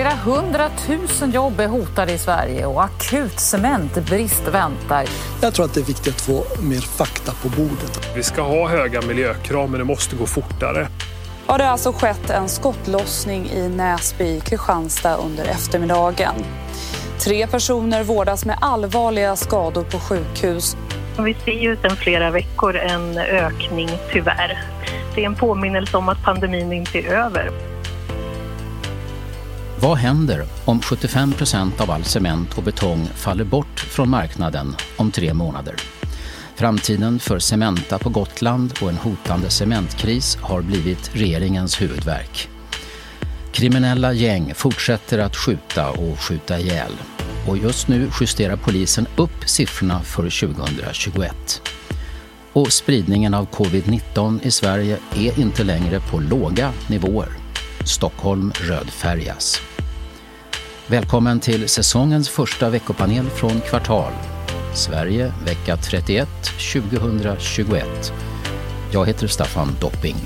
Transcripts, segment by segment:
Flera hundratusen jobb är hotade i Sverige och akut cementbrist väntar. Jag tror att det är viktigt att få mer fakta på bordet. Vi ska ha höga miljökrav, men det måste gå fortare. Ja, det har alltså skett en skottlossning i Näsby i Kristianstad under eftermiddagen. Tre personer vårdas med allvarliga skador på sjukhus. Vi ser ju sedan flera veckor en ökning, tyvärr. Det är en påminnelse om att pandemin inte är över. Vad händer om 75 procent av all cement och betong faller bort från marknaden om tre månader? Framtiden för Cementa på Gotland och en hotande cementkris har blivit regeringens huvudverk. Kriminella gäng fortsätter att skjuta och skjuta ihjäl. Och just nu justerar polisen upp siffrorna för 2021. Och spridningen av covid-19 i Sverige är inte längre på låga nivåer. Stockholm rödfärgas. Välkommen till säsongens första veckopanel från Kvartal. Sverige vecka 31 2021. Jag heter Staffan Dopping.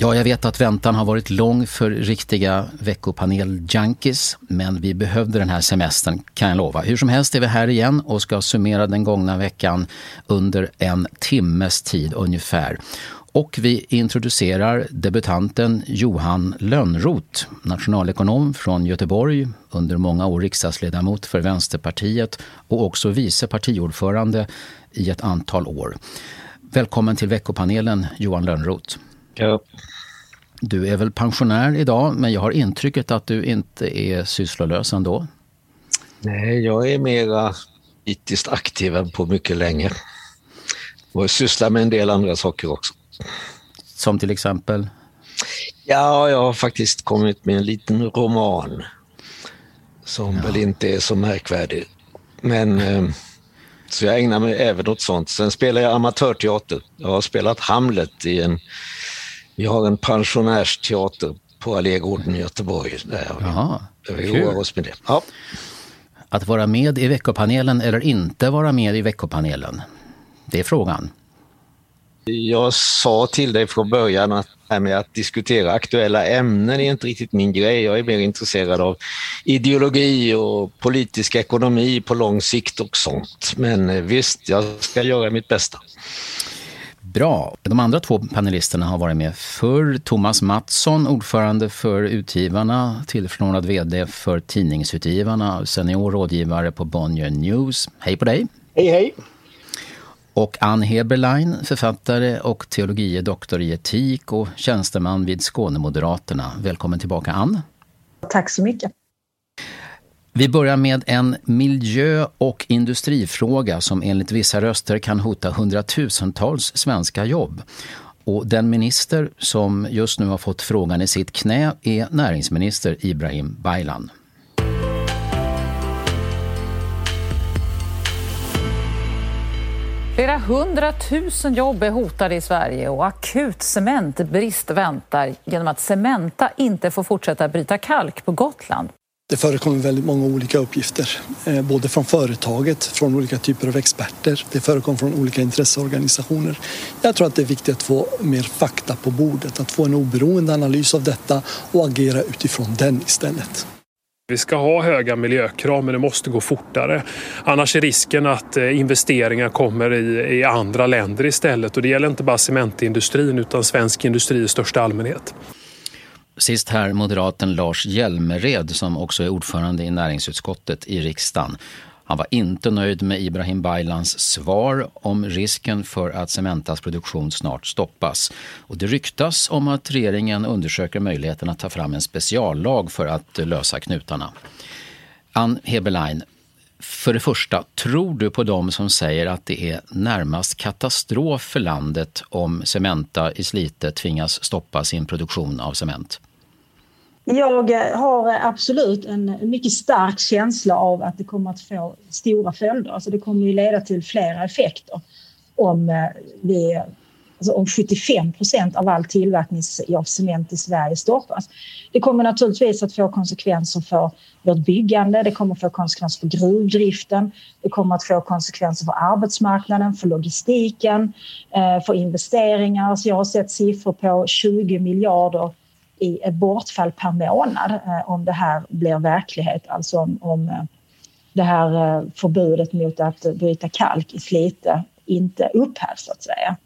Ja, jag vet att väntan har varit lång för riktiga veckopanel-junkies, men vi behövde den här semestern kan jag lova. Hur som helst är vi här igen och ska summera den gångna veckan under en timmes tid ungefär. Och vi introducerar debutanten Johan Lönnroth, nationalekonom från Göteborg, under många år riksdagsledamot för Vänsterpartiet och också vice partiordförande i ett antal år. Välkommen till veckopanelen Johan Lönnroth. Ja. Du är väl pensionär idag, men jag har intrycket att du inte är sysslolös ändå? Nej, jag är mera politiskt aktiv än på mycket länge. Och sysslar med en del andra saker också. Som till exempel? Ja, jag har faktiskt kommit med en liten roman som ja. väl inte är så märkvärdig. Men eh, så jag ägnar mig även åt sånt. Sen spelar jag amatörteater. Jag har spelat Hamlet i en... Vi har en pensionärsteater på Allégården i Göteborg. Där Jaha, vi roar oss med det. Ja. Att vara med i veckopanelen eller inte vara med i veckopanelen? Det är frågan. Jag sa till dig från början att det här med att diskutera aktuella ämnen är inte riktigt min grej. Jag är mer intresserad av ideologi och politisk ekonomi på lång sikt och sånt. Men eh, visst, jag ska göra mitt bästa. Bra. De andra två panelisterna har varit med förr. Thomas Mattsson, ordförande för Utgivarna, tillförordnad VD för Tidningsutgivarna, senior rådgivare på Bonnier News. Hej på dig! Hej, hej! Och Ann Heberlein, författare och teologie doktor i etik och tjänsteman vid Skånemoderaterna. Välkommen tillbaka Ann. Tack så mycket. Vi börjar med en miljö- och industrifråga som enligt vissa röster kan hota hundratusentals svenska jobb. Och den minister som just nu har fått frågan i sitt knä är näringsminister Ibrahim Baylan. Flera hundratusen jobb är hotade i Sverige och akut cementbrist väntar genom att Cementa inte får fortsätta bryta kalk på Gotland. Det förekommer väldigt många olika uppgifter, eh, både från företaget, från olika typer av experter, det förekommer från olika intresseorganisationer. Jag tror att det är viktigt att få mer fakta på bordet, att få en oberoende analys av detta och agera utifrån den istället. Vi ska ha höga miljökrav men det måste gå fortare. Annars är risken att eh, investeringar kommer i, i andra länder istället och det gäller inte bara cementindustrin utan svensk industri i största allmänhet. Sist här moderaten Lars Hjälmered som också är ordförande i näringsutskottet i riksdagen. Han var inte nöjd med Ibrahim Baylans svar om risken för att Cementas produktion snart stoppas. Och det ryktas om att regeringen undersöker möjligheten att ta fram en speciallag för att lösa knutarna. Ann Heberlein, för det första, tror du på dem som säger att det är närmast katastrof för landet om Cementa i Slite tvingas stoppa sin produktion av cement? Jag eh, har eh, absolut en mycket stark känsla av att det kommer att få stora följder. Alltså det kommer ju leda till flera effekter om, eh, vi, alltså om 75 procent av all tillverkning av cement i Sverige stoppas. Det kommer naturligtvis att få konsekvenser för vårt byggande, det kommer att få konsekvenser för gruvdriften, det kommer att få konsekvenser för arbetsmarknaden, för logistiken, för investeringar. Så jag har sett siffror på 20 miljarder i ett bortfall per månad eh, om det här blir verklighet. Alltså om, om eh, det här eh, förbudet mot att bryta kalk i Slite inte upphävs så att säga.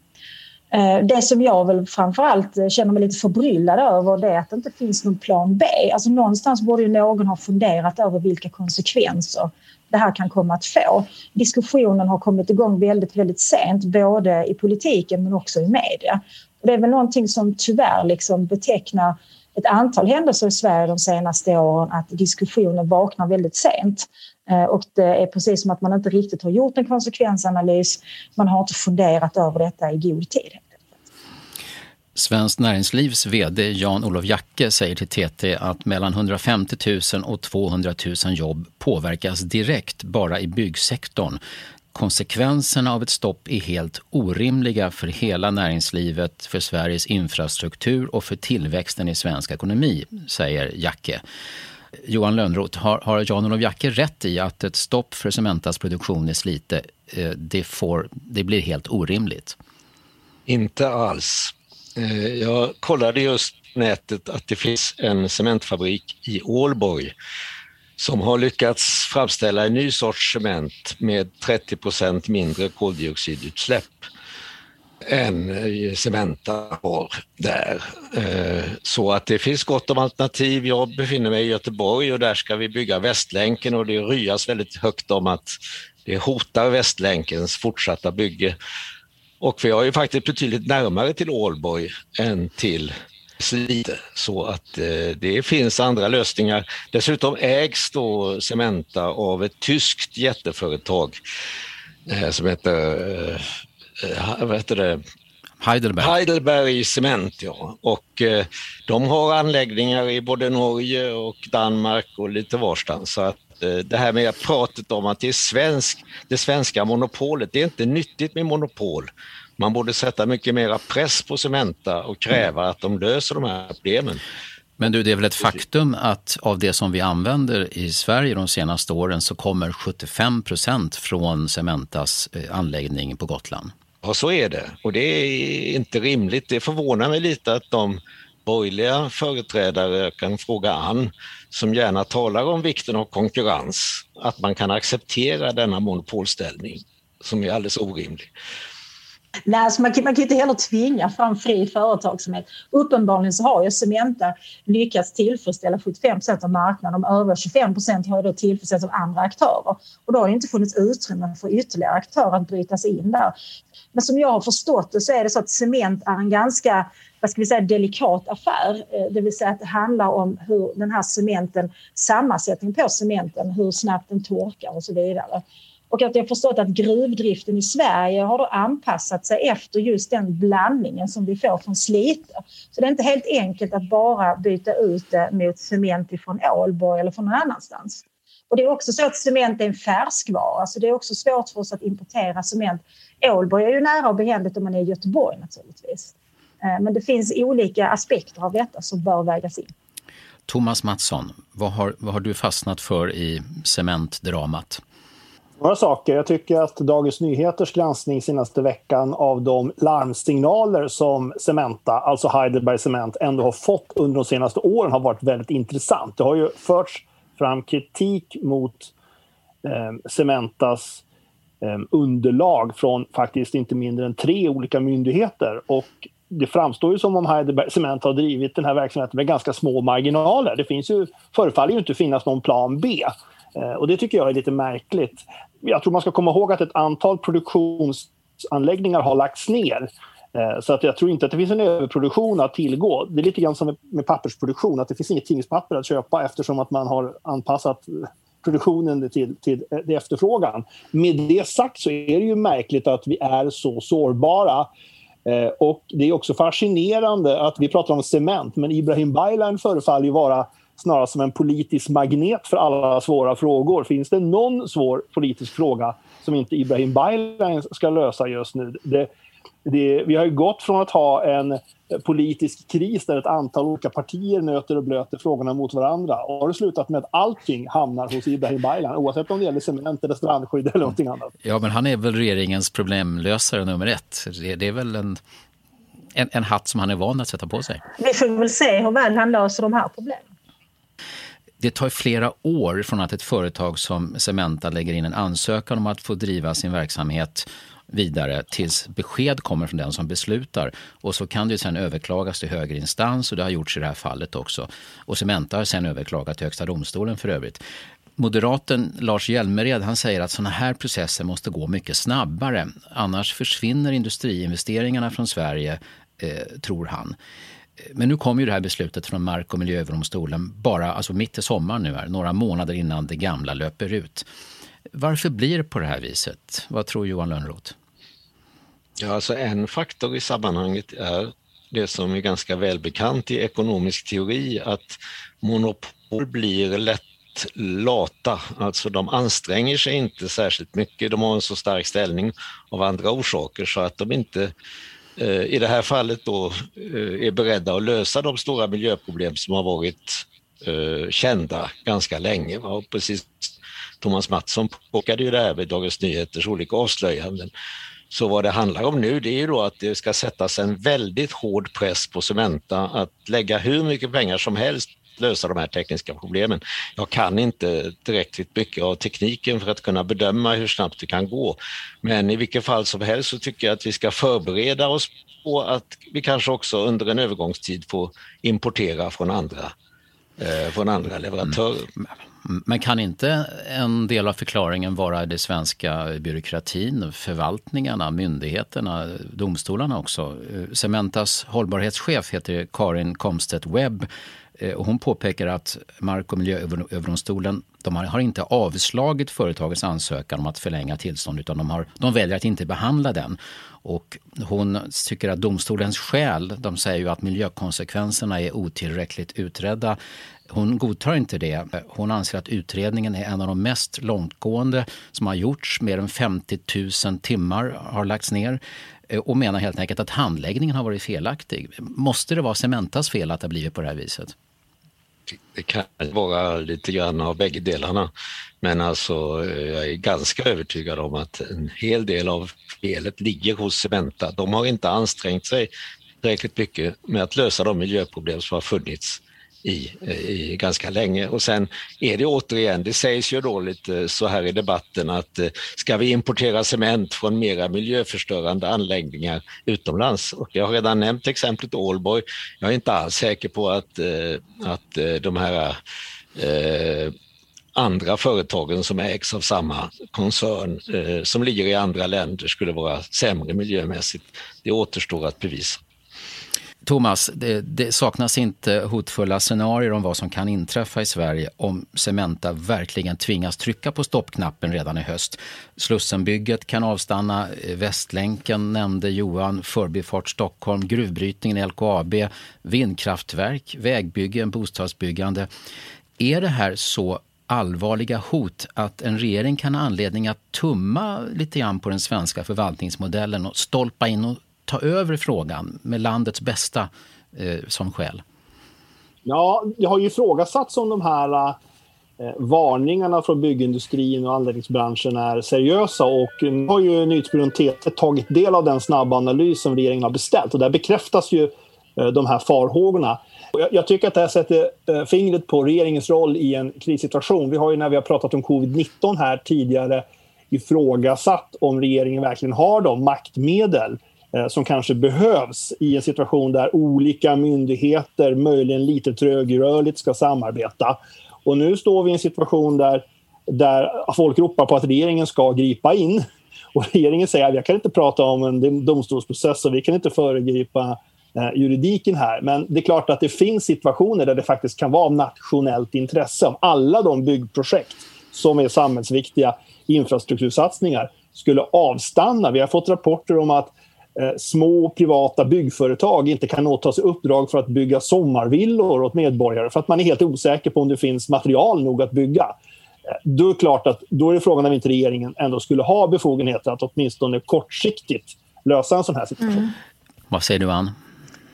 Det som jag väl framförallt känner mig lite förbryllad över det är att det inte finns någon plan B. Alltså någonstans borde ju någon ha funderat över vilka konsekvenser det här kan komma att få. Diskussionen har kommit igång väldigt, väldigt sent, både i politiken men också i media. Det är väl någonting som tyvärr liksom betecknar ett antal händelser i Sverige de senaste åren att diskussionen vaknar väldigt sent. Eh, och det är precis som att man inte riktigt har gjort en konsekvensanalys. Man har inte funderat över detta i god tid. Svenskt Näringslivs vd Jan-Olof Jacke säger till TT att mellan 150 000 och 200 000 jobb påverkas direkt bara i byggsektorn Konsekvenserna av ett stopp är helt orimliga för hela näringslivet, för Sveriges infrastruktur och för tillväxten i svensk ekonomi, säger Jacke. Johan Lönnroth, har, har Jan-Olof Jacke rätt i att ett stopp för Cementas produktion i Slite, eh, det, får, det blir helt orimligt? Inte alls. Eh, jag kollade just nätet att det finns en cementfabrik i Ålborg som har lyckats framställa en ny sorts cement med 30 procent mindre koldioxidutsläpp än eh, Cementa har där. Eh, så att det finns gott om alternativ. Jag befinner mig i Göteborg och där ska vi bygga Västlänken och det ryas väldigt högt om att det hotar Västlänkens fortsatta bygge. Och vi har ju faktiskt betydligt närmare till Ålborg än till Slite så att eh, det finns andra lösningar. Dessutom ägs då Cementa av ett tyskt jätteföretag eh, som heter, eh, vad heter det? Heidelberg. Heidelberg Cement, ja. Och eh, de har anläggningar i både Norge och Danmark och lite varstans. Så att eh, det här med pratet om att det är svensk, det svenska monopolet, det är inte nyttigt med monopol. Man borde sätta mycket mera press på Cementa och kräva att de löser de här problemen. Men du, det är väl ett faktum att av det som vi använder i Sverige de senaste åren så kommer 75 procent från Cementas eh, anläggning på Gotland? Ja, så är det. Och det är inte rimligt. Det förvånar mig lite att de borgerliga företrädare, jag kan fråga Ann, som gärna talar om vikten av konkurrens, att man kan acceptera denna monopolställning som är alldeles orimlig. Nej, alltså man, kan, man kan inte heller tvinga fram fri företagsamhet. Uppenbarligen så har ju Cementa lyckats tillfredsställa 75 procent av marknaden. De övriga 25 procent har ju då tillfredsställts av andra aktörer. Och då har det inte funnits utrymme för ytterligare aktörer att bryta sig in där. Men som jag har förstått det så är det så att cement är en ganska vad ska vi säga, delikat affär. Eh, det vill säga att det handlar om hur den här cementen, sammansättningen på cementen, hur snabbt den torkar och så vidare. Och att jag förstått att gruvdriften i Sverige har då anpassat sig efter just den blandningen som vi får från Slite. Så det är inte helt enkelt att bara byta ut det mot cement från Ålborg eller från någon annanstans. Och det är också så att cement är en färskvara, så det är också svårt för oss att importera cement. Ålborg är ju nära och behändigt om man är i Göteborg naturligtvis. Eh, men det finns olika aspekter av detta som bör vägas in. Thomas Mattsson, vad har, vad har du fastnat för i cementdramat? Några saker. Jag tycker att Dagens Nyheters granskning senaste veckan av de larmsignaler som Cementa, alltså Heidelberg Cement, ändå har fått under de senaste åren har varit väldigt intressant. Det har ju förts fram kritik mot eh, Cementas eh, underlag från faktiskt inte mindre än tre olika myndigheter. Och det framstår ju som om Heidelberg Cement har drivit den här verksamheten med ganska små marginaler. Det finns ju, förefaller ju inte finnas någon plan B. Eh, och det tycker jag är lite märkligt. Jag tror man ska komma ihåg att ett antal produktionsanläggningar har lagts ner. Eh, så att jag tror inte att det finns en överproduktion att tillgå. Det är lite grann som med pappersproduktion, att det finns inget tidningspapper att köpa eftersom att man har anpassat eh, produktionen till, till, eh, till efterfrågan. Med det sagt så är det ju märkligt att vi är så sårbara Eh, och det är också fascinerande att vi pratar om cement, men Ibrahim Baylan förefaller ju vara snarare som en politisk magnet för alla svåra frågor. Finns det någon svår politisk fråga som inte Ibrahim Baylan ska lösa just nu? Det, det, vi har ju gått från att ha en politisk kris där ett antal olika partier nöter och blöter frågorna mot varandra. Och har det slutat med att allting hamnar hos Ibrahim Baylan, oavsett om det gäller cement eller strandskydd eller någonting annat. Ja, men han är väl regeringens problemlösare nummer ett. Det, det är väl en, en, en, hatt som han är van att sätta på sig. Vi får väl se hur väl han löser de här problemen. Det tar flera år från att ett företag som Cementa lägger in en ansökan om att få driva sin verksamhet vidare tills besked kommer från den som beslutar. Och så kan det sen överklagas till högre instans och det har gjorts i det här fallet också. Och Cementa har sen överklagat till Högsta domstolen för övrigt. Moderaten Lars Hjälmered han säger att sådana här processer måste gå mycket snabbare. Annars försvinner industriinvesteringarna från Sverige, eh, tror han. Men nu kom ju det här beslutet från Mark och miljööverdomstolen bara alltså mitt i sommaren nu här, några månader innan det gamla löper ut. Varför blir det på det här viset? Vad tror Johan Lönnroth? Ja, alltså en faktor i sammanhanget är det som är ganska välbekant i ekonomisk teori, att monopol blir lätt lata, alltså de anstränger sig inte särskilt mycket. De har en så stark ställning av andra orsaker så att de inte Eh, i det här fallet då eh, är beredda att lösa de stora miljöproblem som har varit eh, kända ganska länge. Och precis Thomas Mattsson påpekade ju det här med Dagens Nyheters olika avslöjanden. Så vad det handlar om nu det är ju då att det ska sättas en väldigt hård press på Cementa att lägga hur mycket pengar som helst lösa de här tekniska problemen. Jag kan inte tillräckligt mycket av tekniken för att kunna bedöma hur snabbt det kan gå. Men i vilket fall som helst så tycker jag att vi ska förbereda oss på att vi kanske också under en övergångstid får importera från andra, eh, från andra leverantörer. Mm. Men kan inte en del av förklaringen vara det svenska byråkratin, förvaltningarna, myndigheterna, domstolarna också? Cementas hållbarhetschef heter Karin Komstedt Webb eh, Eh, och hon påpekar att Mark och miljööverdomstolen de har inte avslagit företagets ansökan om att förlänga tillstånd utan de, har, de väljer att inte behandla den. Och hon tycker att domstolens skäl, de säger ju att miljökonsekvenserna är otillräckligt utredda. Hon godtar inte det. Hon anser att utredningen är en av de mest långtgående som har gjorts. Mer än 50 000 timmar har lagts ner eh, och menar helt enkelt att handläggningen har varit felaktig. Måste det vara Cementas fel att det har blivit på det här viset? Det kan vara lite grann av bägge delarna. Men alltså, eh, jag är ganska övertygad om att en hel del av felet ligger hos Cementa. De har inte ansträngt sig tillräckligt mycket med att lösa de miljöproblem som har funnits i, i ganska länge. Och sen är det återigen, det sägs ju då lite så här i debatten att eh, ska vi importera cement från mera miljöförstörande anläggningar utomlands? Och jag har redan nämnt exemplet Ålborg. Jag är inte alls säker på att, eh, att eh, de här eh, andra företagen som ägs av samma koncern eh, som ligger i andra länder skulle vara sämre miljömässigt. Det återstår att bevisa. Thomas, det, det, saknas inte hotfulla scenarier om vad som kan inträffa i Sverige om Cementa verkligen tvingas trycka på stoppknappen redan i höst. Slussenbygget kan avstanna, Västlänken nämnde Johan, Förbifart Stockholm, gruvbrytningen i LKAB, vindkraftverk, vägbyggen, bostadsbyggande. Är det här så allvarliga hot att en regering kan ha anledning att tumma lite grann på den svenska förvaltningsmodellen och stolpa in och ta över frågan med landets bästa eh, som skäl? Ja, det har ju ifrågasatts om de här eh, varningarna från byggindustrin och anläggningsbranschen är seriösa och nu har ju Nyhetsbyrån TT tagit del av den snabba analys som regeringen har beställt och där bekräftas ju eh, de här farhågorna. Jag, tycker att det här sätter eh, fingret på regeringens roll i en krissituation. Vi har ju när vi har pratat om covid-19 här tidigare ifrågasatt om regeringen verkligen har de maktmedel Eh, som kanske behövs i en situation där olika myndigheter, möjligen lite trögrörligt, ska samarbeta. Och nu står vi i en situation där, där folk ropar på att regeringen ska gripa in. Och regeringen säger att jag kan inte prata om en domstolsprocess och vi kan inte föregripa eh, juridiken här. Men det är klart att det finns situationer där det faktiskt kan vara av nationellt intresse. Om alla de byggprojekt som är samhällsviktiga infrastruktursatsningar skulle avstanna. Vi har fått rapporter om att små privata byggföretag inte kan åta sig uppdrag för att bygga sommarvillor åt medborgare för att man är helt osäker på om det finns material nog att bygga. Eh, då är det klart att då är det frågan om inte regeringen ändå skulle ha befogenheter att åtminstone kortsiktigt lösa en sån här situation. Mm. Vad säger du, Ann?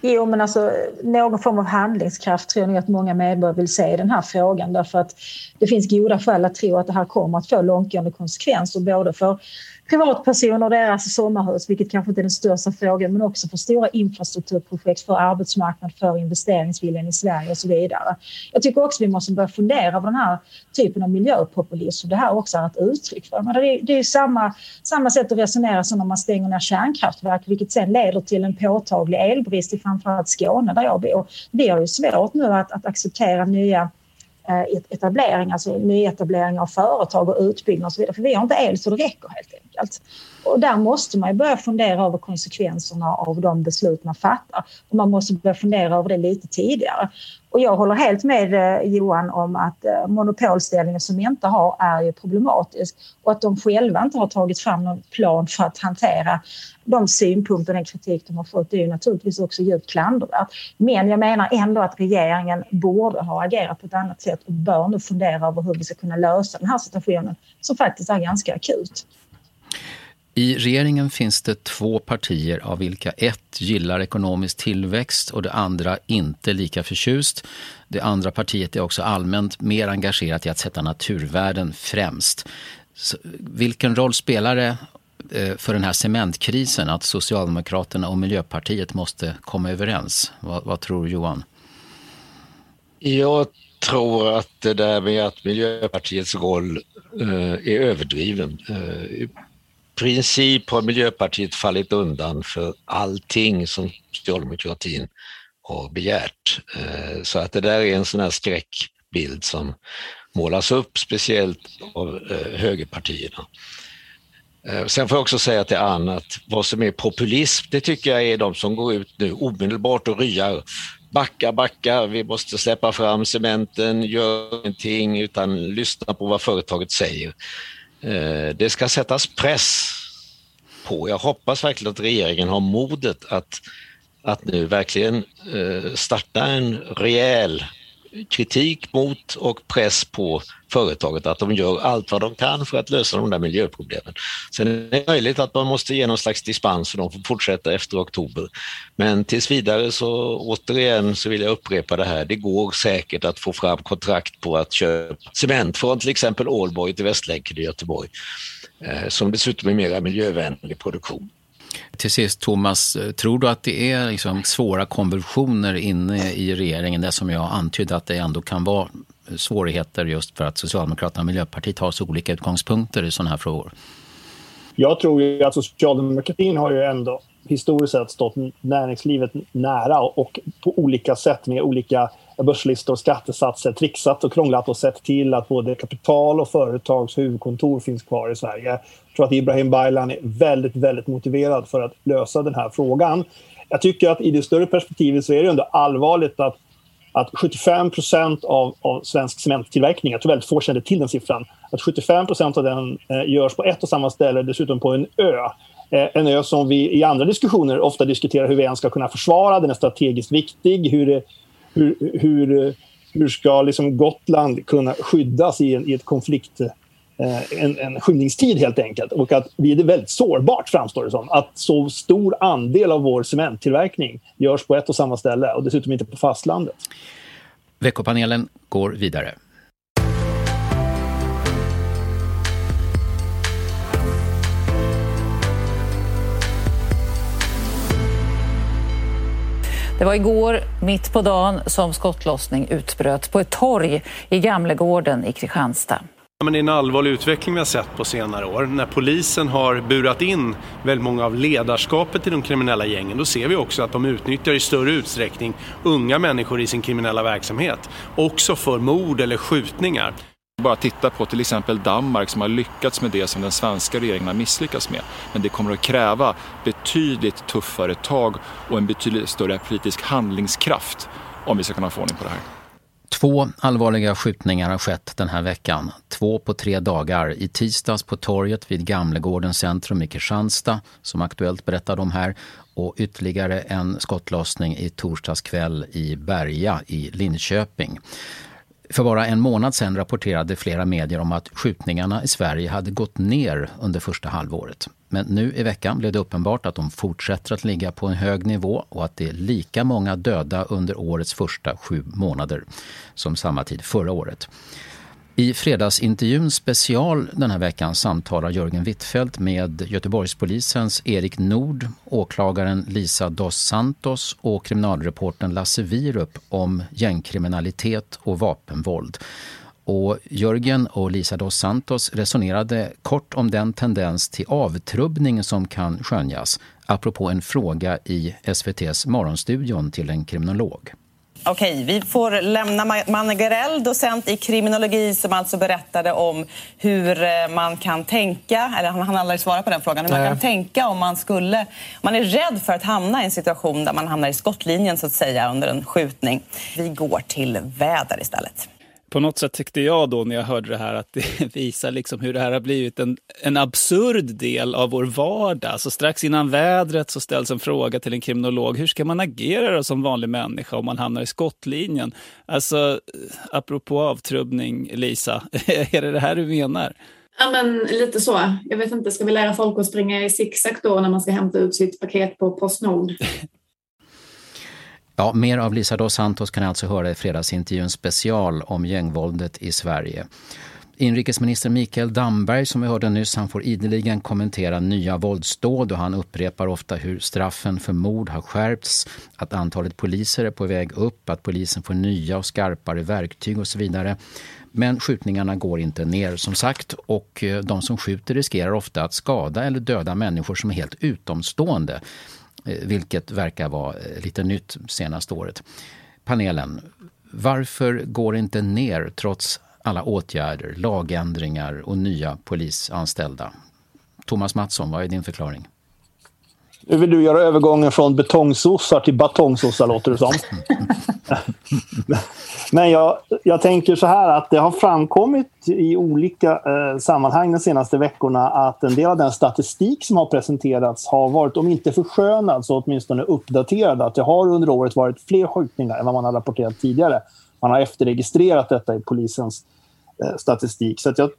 Jo, men alltså någon form av handlingskraft tror jag att många medborgare vill se i den här frågan därför att det finns goda skäl att tro att det här kommer att få långtgående konsekvenser både för privatpersoner och deras sommarhus, vilket kanske inte är den största frågan, men också för stora infrastrukturprojekt, för arbetsmarknad, för investeringsviljan i Sverige och så vidare. Jag tycker också vi måste börja fundera över den här typen av miljöpopulism, det här också är ett uttryck för. Men det är, det är samma, samma sätt att resonera som när man stänger ner kärnkraftverk, vilket sen leder till en påtaglig elbrist i framförallt Skåne där jag bor. Vi har ju svårt nu att, att acceptera nya eh, etablering, alltså nyetablering av företag och utbyggnad och så vidare. För vi har inte el så det räcker helt enkelt. Och där måste man börja fundera över konsekvenserna av de beslut man fattar. Och man måste börja fundera över det lite tidigare. Och jag håller helt med eh, Johan om att eh, monopolställningen som inte har är ju problematisk och att de själva inte har tagit fram någon plan för att hantera de synpunkter och den kritik de har fått är ju naturligtvis också djupt klandervärt. Men jag menar ändå att regeringen borde ha agerat på ett annat sätt och bör nu fundera över hur vi ska kunna lösa den här situationen som faktiskt är ganska akut. I regeringen finns det två partier av vilka ett gillar ekonomisk tillväxt och det andra inte lika förtjust. Det andra partiet är också allmänt mer engagerat i att sätta naturvärden främst. Så vilken roll spelar det eh, för den här cementkrisen att Socialdemokraterna och Miljöpartiet måste komma överens? Vad, vad tror Johan? Jag tror att det där med att Miljöpartiets roll eh, är överdriven. Eh, princip har Miljöpartiet fallit undan för allting som socialdemokratin har begärt. Eh, så att det där är en sån här skräckbild som målas upp, speciellt av eh, högerpartierna. Eh, sen får jag också säga till Ann att vad som är populism, det tycker jag är de som går ut nu omedelbart och ryar. Backa, backa, vi måste släppa fram cementen, gör ingenting utan lyssna på vad företaget säger. Eh, det ska sättas press på. Jag hoppas verkligen att regeringen har modet att, att nu verkligen eh, starta en rejäl kritik mot och press på företaget att de gör allt vad de kan för att lösa de där miljöproblemen. Sen är det möjligt att man måste ge någon slags dispens för de får fortsätta efter oktober. Men tills vidare så återigen så vill jag upprepa det här. Det går säkert att få fram kontrakt på att köpa cement från till exempel Ålborg till Västlänken i Göteborg eh, som dessutom är mera miljövänlig produktion. Till sist Thomas, tror du att det är liksom svåra konvulsioner inne i regeringen, det som jag antydde att det ändå kan vara svårigheter just för att Socialdemokraterna och Miljöpartiet har så olika utgångspunkter i sådana här frågor? Jag tror ju att socialdemokratin har ju ändå historiskt sett stått näringslivet nära och på olika sätt med olika börslistor och skattesatser trixat och krånglat och sett till att både kapital och företags huvudkontor finns kvar i Sverige. Jag tror att Ibrahim Baylan är väldigt, väldigt motiverad för att lösa den här frågan. Jag tycker att i det större perspektivet så är det ändå allvarligt att att 75 procent av, av svensk cementtillverkning, jag tror väldigt få kände till den siffran, att 75 procent av den eh, görs på ett och samma ställe, dessutom på en ö. Eh, en ö som vi i andra diskussioner ofta diskuterar hur vi ens ska kunna försvara. Den är strategiskt viktig. Hur, eh, hur, hur, eh, hur ska liksom Gotland kunna skyddas i, en, i ett konflikt en, en skymningstid helt enkelt. Och att vi är väldigt sårbart framstår det som. Att så stor andel av vår cementtillverkning görs på ett och samma ställe och dessutom inte på fastlandet. Veckopanelen går vidare. Det var igår, mitt på dagen, som skottlossning utbröt på ett torg i Gamlegården i Kristianstad. Men det är en allvarlig utveckling vi har sett på senare år. När polisen har burat in väldigt många av ledarskapet i de kriminella gängen då ser vi också att de utnyttjar i större utsträckning unga människor i sin kriminella verksamhet. Också för mord eller skjutningar. Bara titta på till exempel Danmark som har lyckats med det som den svenska regeringen har misslyckats med. Men det kommer att kräva betydligt tuffare tag och en betydligt större politisk handlingskraft om vi ska kunna få ordning på det här. Två allvarliga skjutningar har skett den här veckan. Två på tre dagar. I tisdags på torget vid Gamlegården centrum i Kristianstad, som Aktuellt berättade om här, och ytterligare en skottlossning i torsdags kväll i Berga i Linköping. För bara en månad sedan rapporterade flera medier om att skjutningarna i Sverige hade gått ner under första halvåret. Men nu i veckan blev det uppenbart att de fortsätter att ligga på en hög nivå och att det är lika många döda under årets första sju månader som samma tid förra året. I fredagsintervjun special den här veckan samtalar Jörgen Wittfeldt med Göteborgspolisens Erik Nord, åklagaren Lisa dos Santos och kriminalreporten Lasse Virup om gängkriminalitet och vapenvåld. Och Jörgen och Lisa dos Santos resonerade kort om den tendens till avtrubbning som kan skönjas apropå en fråga i SVTs Morgonstudion till en kriminolog. Okej, vi får lämna Manne Garell, docent i kriminologi som alltså berättade om hur eh, man kan tänka, eller han hann aldrig svara på den frågan, hur man kan tänka om man skulle, man är rädd för att hamna i en situation där man hamnar i skottlinjen så att säga under en skjutning. Vi går till väder istället på något sätt tyckte jag då när jag hörde det här att det visar liksom hur det här har blivit en, en absurd del av vår vardag. Så strax innan vädret så ställs en fråga till en kriminolog. Hur ska man agera som vanlig människa om man hamnar i skottlinjen? Alltså, apropå avtrubbning, Lisa, är det det här du menar? Ja, men lite så. Jag vet inte, ska vi lära folk att springa i zigzag då när man ska hämta ut sitt paket på Postnord? Ja, mer av Lisa dos Santos kan alltså höra i fredagsintervjun special om gängvåldet i Sverige. Inrikesminister Mikael Damberg som vi hörde nyss, han får ideligen kommentera nya våldsdåd och han upprepar ofta hur straffen för mord har skärpts, att antalet poliser är på väg upp, att polisen får nya och skarpare verktyg och så vidare. Men skjutningarna går inte ner som sagt och eh, de som skjuter riskerar ofta att skada eller döda människor som är helt utomstående. Eh, vilket verkar vara eh, lite nytt senaste året. Panelen, varför går det inte ner trots alla åtgärder, lagändringar och nya polisanställda? Thomas Mattsson, vad är din förklaring? Nu vill du göra övergången från betongsossar till batongsossar, låter det som. Men jag, jag tänker så här att det har framkommit i olika eh, sammanhang de senaste veckorna att en del av den statistik som har presenterats har varit, om inte förskönad, så åtminstone uppdaterad. Att det har under året varit fler skjutningar än vad man har rapporterat tidigare. Man har efterregistrerat detta i polisens eh, statistik. Så jag,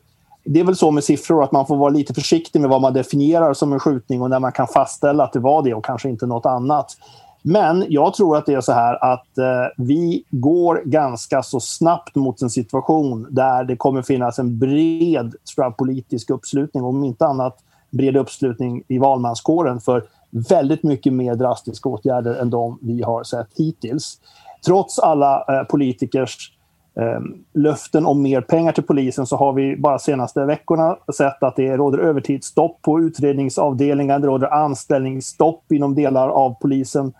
det är väl så med siffror att man får vara lite försiktig med vad man definierar som en skjutning och när man kan fastställa att det var det och kanske inte något annat. Men jag tror att det är så här att eh, vi går ganska så snabbt mot en situation där det kommer finnas en bred jag, politisk uppslutning, om inte annat bred uppslutning i valmanskåren för väldigt mycket mer drastiska åtgärder än de vi har sett hittills. Trots alla eh, politikers Ehm, löften om mer pengar till polisen så har vi bara senaste veckorna sett att det råder övertidsstopp på utredningsavdelningar, det råder anställningsstopp inom delar av polisen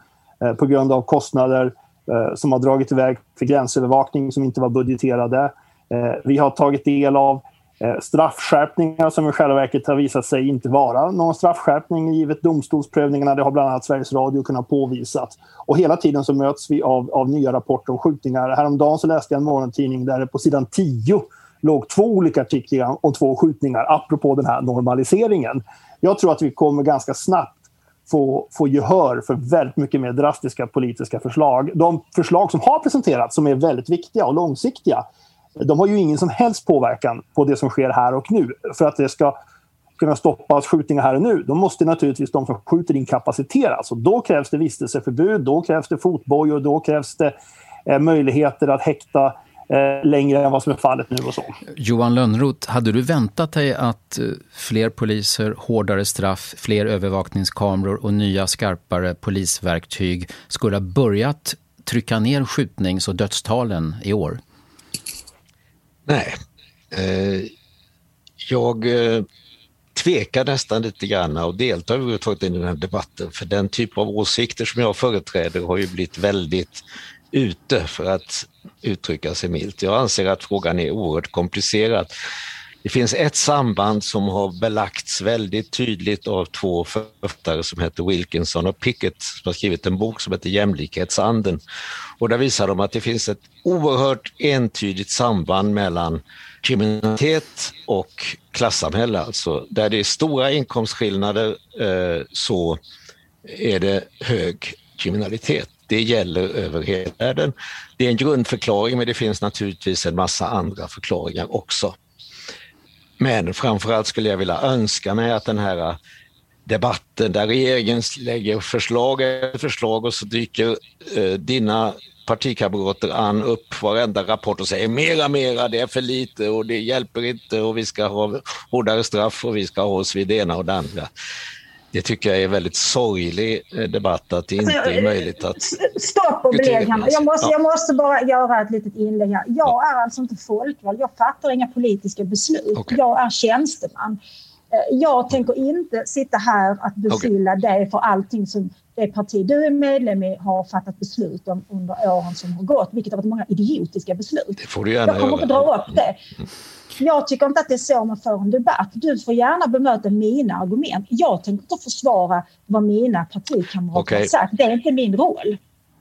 Eh, på grund av kostnader eh, som har dragit iväg för gränsövervakning som inte var budgeterade. Eh, vi har tagit del av Eh, straffskärpningar som i själva verket har visat sig inte vara någon straffskärpning givet domstolsprövningarna. Det har bland annat Sveriges Radio kunnat påvisa. Och hela tiden så möts vi av, av nya rapporter om skjutningar. Häromdagen så läste jag en morgontidning där det på sidan 10 låg två olika artiklar om två skjutningar apropå den här normaliseringen. Jag tror att vi kommer ganska snabbt få, få gehör för väldigt mycket mer drastiska politiska förslag. De förslag som har presenterats, som är väldigt viktiga och långsiktiga, de har ju ingen som helst påverkan på det som sker här och nu. För att det ska kunna stoppas skjutningar här och nu, då måste naturligtvis de som skjuter inkapaciteras. Och då krävs det vistelseförbud, då krävs det fotbojor, då krävs det eh, möjligheter att häkta eh, längre än vad som är fallet nu och så. Johan Lönnroth, hade du väntat dig att eh, fler poliser, hårdare straff, fler övervakningskameror och nya skarpare polisverktyg skulle ha börjat trycka ner skjutnings och dödstalen i år? Nej. Eh, jag eh, tvekar nästan lite grann att delta överhuvudtaget i den här debatten för den typ av åsikter som jag företräder har ju blivit väldigt ute för att uttrycka sig milt. Jag anser att frågan är oerhört komplicerad. Det finns ett samband som har belagts väldigt tydligt av två författare som heter Wilkinson och Pickett som har skrivit en bok som heter Jämlikhetsanden. Och där visar de att det finns ett oerhört entydigt samband mellan kriminalitet och klassamhälle. Alltså där det är stora inkomstskillnader eh, så är det hög kriminalitet. Det gäller över hela världen. Det är en grundförklaring men det finns naturligtvis en massa andra förklaringar också. Men framförallt skulle jag vilja önska mig att den här äh, debatten där regeringen lägger förslag efter förslag och så dyker eh, dina partikamrater an upp varenda rapport och säger mera, mera, det är för lite och det hjälper inte och vi ska ha hårdare straff och vi ska ha oss vid det ena och det andra. Det tycker jag är en väldigt sorglig eh, debatt att det inte är alltså, möjligt att... Stopp och belägg jag måste, jag måste bara göra ett litet inlägg här. Jag är alltså inte folkvald. Jag fattar inga politiska beslut. Okay. Jag är tjänsteman. Eh, jag tänker inte sitta här att beskylla okay. dig för allting som det parti du är medlem i har fattat beslut om under åren som har gått, vilket har varit många idiotiska beslut. Det får du gärna jag kommer inte dra upp det. Jag tycker inte att det är så man för en debatt. Du får gärna bemöta mina argument. Jag tänker inte försvara vad mina partikamrater okay. har sagt. Det är inte min roll.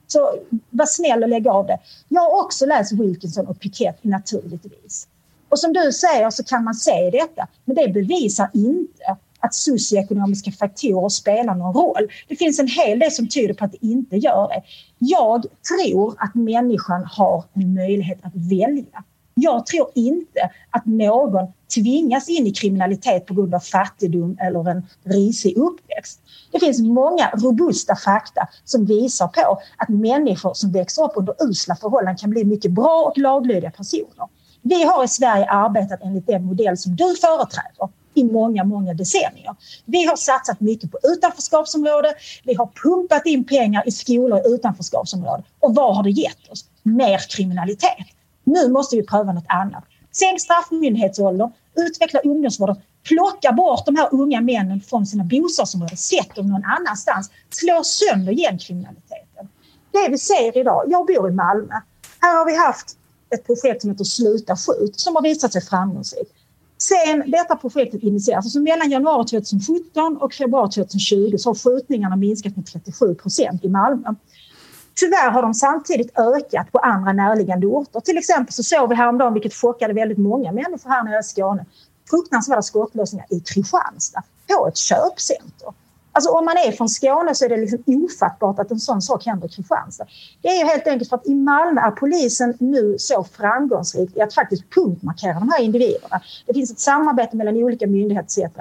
Så var snäll och lägg av det. Jag har också läst Wilkinson och Piketty naturligtvis. Och som du säger så kan man se detta, men det bevisar inte att socioekonomiska faktorer spelar någon roll. Det finns en hel del som tyder på att det inte gör det. Jag tror att människan har en möjlighet att välja. Jag tror inte att någon tvingas in i kriminalitet på grund av fattigdom eller en risig uppväxt. Det finns många robusta fakta som visar på att människor som växer upp under usla förhållanden kan bli mycket bra och laglydiga personer. Vi har i Sverige arbetat enligt den modell som du företräder i många, många decennier. Vi har satsat mycket på utanförskapsområden. Vi har pumpat in pengar i skolor i utanförskapsområden. Och vad har det gett oss? Mer kriminalitet. Nu måste vi pröva något annat. Sänk straffmyndighetsåldern, utveckla ungdomsvården, plocka bort de här unga männen från sina bostadsområden, sätt dem någon annanstans, slå sönder gängkriminaliteten. Det vi ser idag, jag bor i Malmö. Här har vi haft ett projekt som heter Sluta skjut som har visat sig framgångsrikt. Sen detta projektet initierades, alltså mellan januari 2017 och februari 2020 så har skjutningarna minskat med 37 procent i Malmö. Tyvärr har de samtidigt ökat på andra närliggande orter. Till exempel så såg vi häromdagen, vilket chockade väldigt många människor här nere i Skåne, fruktansvärda skottlossningar i Kristianstad på ett köpcenter. Alltså om man är från Skåne så är det liksom ofattbart att en sån sak händer i Kristianstad. Det är helt enkelt för att i Malmö är polisen nu så framgångsrik i att faktiskt punktmarkera de här individerna. Det finns ett samarbete mellan olika myndigheter etc.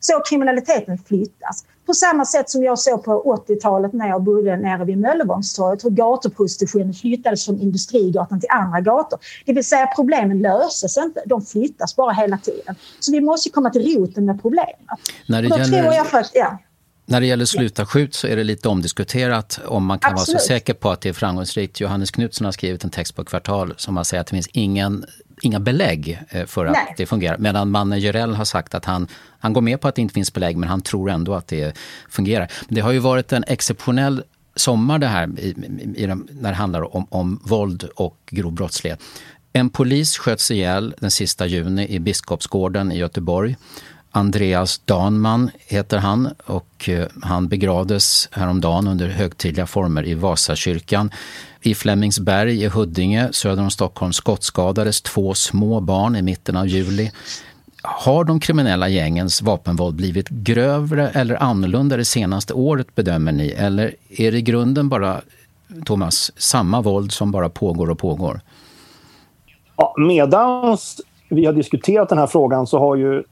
Så kriminaliteten flyttas. På samma sätt som jag såg på 80-talet när jag bodde nere vid Möllevångstorget hur gatuprostitutionen flyttades från Industrigatan till andra gator. Det vill säga problemen löses inte, de flyttas bara hela tiden. Så vi måste komma till roten med problemet. När det gäller... ja. När det gäller sluta skjut så är det lite omdiskuterat om man kan Absolut. vara så säker på att det är framgångsrikt. Johannes Knutsson har skrivit en text på Kvartal som har sagt att det finns ingen, inga belägg eh, för att Nej. det fungerar. Medan Manne Jörell har sagt att han, han går med på att det inte finns belägg men han tror ändå att det fungerar. Det har ju varit en exceptionell sommar det här i, i, i, när det handlar om, om våld och grov brottslighet. En polis sköts ihjäl den sista juni i Biskopsgården i Göteborg. Andreas Danman heter han och eh, han begravdes häromdagen under högtidliga former i Vasakyrkan. I Flemingsberg i Huddinge söder om Stockholm skottskadades två små barn i mitten av juli. Har de kriminella gängens vapenvåld blivit grövre eller annorlunda det senaste året bedömer ni? Eller är det i grunden bara, Thomas, samma våld som bara pågår och pågår? Ja, medans vi har diskuterat den här frågan så har ju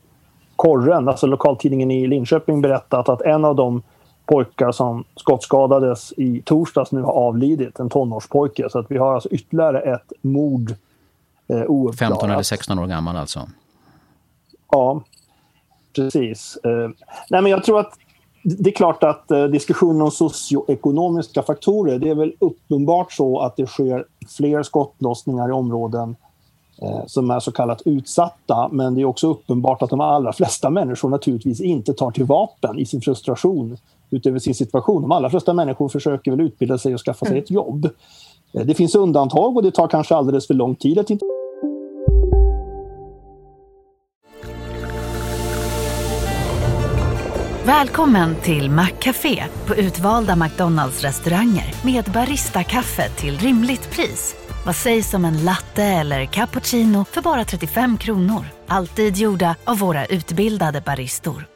Korren, alltså lokaltidningen i Linköping, berättat att en av de pojkar som skottskadades i torsdags nu har avlidit, en tonårspojke. Så att vi har alltså ytterligare ett mord eh, ouppklarat. 15 eller 16 år gammal alltså? Ja, precis. Eh, nej, men jag tror att det är klart att eh, diskussionen om socioekonomiska faktorer, det är väl uppenbart så att det sker fler skottlossningar i områden eh, som är så kallat utsatta. Men det är också uppenbart att de allra flesta människor naturligtvis inte tar till vapen i sin frustration utöver sin situation. De allra flesta människor försöker väl utbilda sig och skaffa sig mm. ett jobb. Eh, det finns undantag och det tar kanske alldeles för lång tid att inte Välkommen till Maccafé på utvalda McDonalds restauranger med Baristakaffe till rimligt pris. Vad sägs om en latte eller cappuccino för bara 35 kronor? Alltid gjorda av våra utbildade baristor.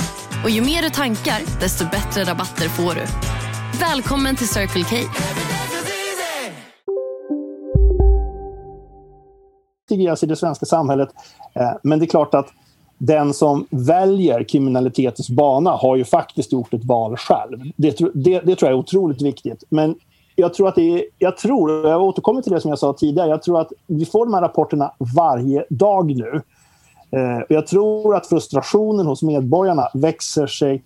Och ju mer du tankar, desto bättre rabatter får du. Välkommen till Circle K. i det svenska samhället. Eh, men det är klart att den som väljer kriminalitetens bana har ju faktiskt gjort ett val själv. Det, det, det tror jag är otroligt viktigt. Men jag tror att det är, jag tror, jag återkommer till det som jag sa tidigare, jag tror att vi får de här rapporterna varje dag nu. Eh, och jag tror att frustrationen hos medborgarna växer sig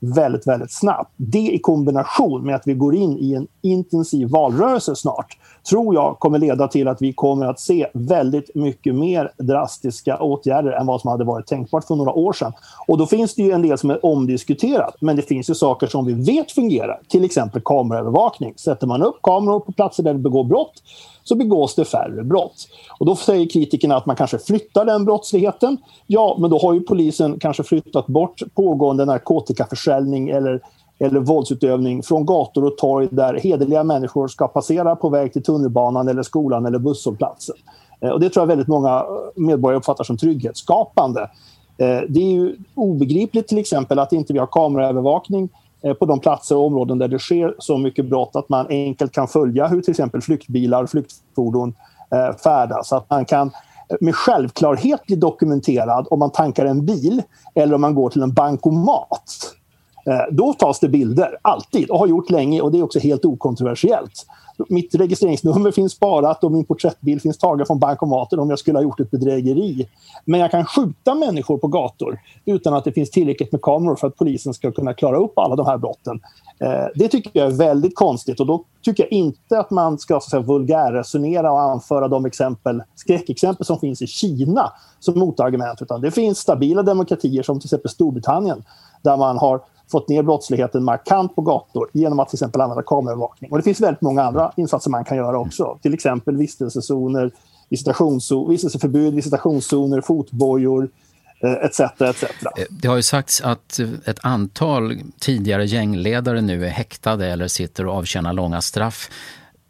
väldigt, väldigt snabbt. Det i kombination med att vi går in i en intensiv valrörelse snart tror jag kommer leda till att vi kommer att se väldigt mycket mer drastiska åtgärder än vad som hade varit tänkbart för några år sedan. Och då finns det ju en del som är omdiskuterat, men det finns ju saker som vi vet fungerar, till exempel kameraövervakning. Sätter man upp kameror på platser där det begår brott så begås det färre brott. Och då säger kritikerna att man kanske flyttar den brottsligheten. Ja, men då har ju polisen kanske flyttat bort pågående narkotikaförsäljning eller eller våldsutövning från gator och torg där hederliga människor ska passera på väg till tunnelbanan, eller skolan eller busshållplatsen. Eh, och det tror jag väldigt många eh, medborgare uppfattar som trygghetsskapande. Eh, det är ju obegripligt till exempel att inte vi har kameraövervakning Eh, på de platser och områden där det sker så mycket brott att man enkelt kan följa hur till exempel flyktbilar och flyktfordon eh, färdas. Att man kan eh, med självklarhet bli dokumenterad om man tankar en bil eller om man går till en bankomat. Eh, då tas det bilder, alltid, och har gjort länge och det är också helt okontroversiellt. Mitt registreringsnummer finns sparat och min porträttbild finns tagen från bankomaten om jag skulle ha gjort ett bedrägeri. Men jag kan skjuta människor på gator utan att det finns tillräckligt med kameror för att polisen ska kunna klara upp alla de här brotten. Eh, det tycker jag är väldigt konstigt och då tycker jag inte att man ska så att vulgärresonera och anföra de exempel, skräckexempel som finns i Kina som motargument. Utan det finns stabila demokratier som till exempel Storbritannien där man har fått ner brottsligheten markant på gator genom att till exempel använda kameraövervakning. Och det finns väldigt många andra insatser man kan göra också. Till exempel vistelsezoner, vistelseförbud, visitationszoner, fotbojor, eh, etc, etc. Eh, det har ju sagts att ett antal tidigare gängledare nu är häktade eller sitter och avtjänar långa straff.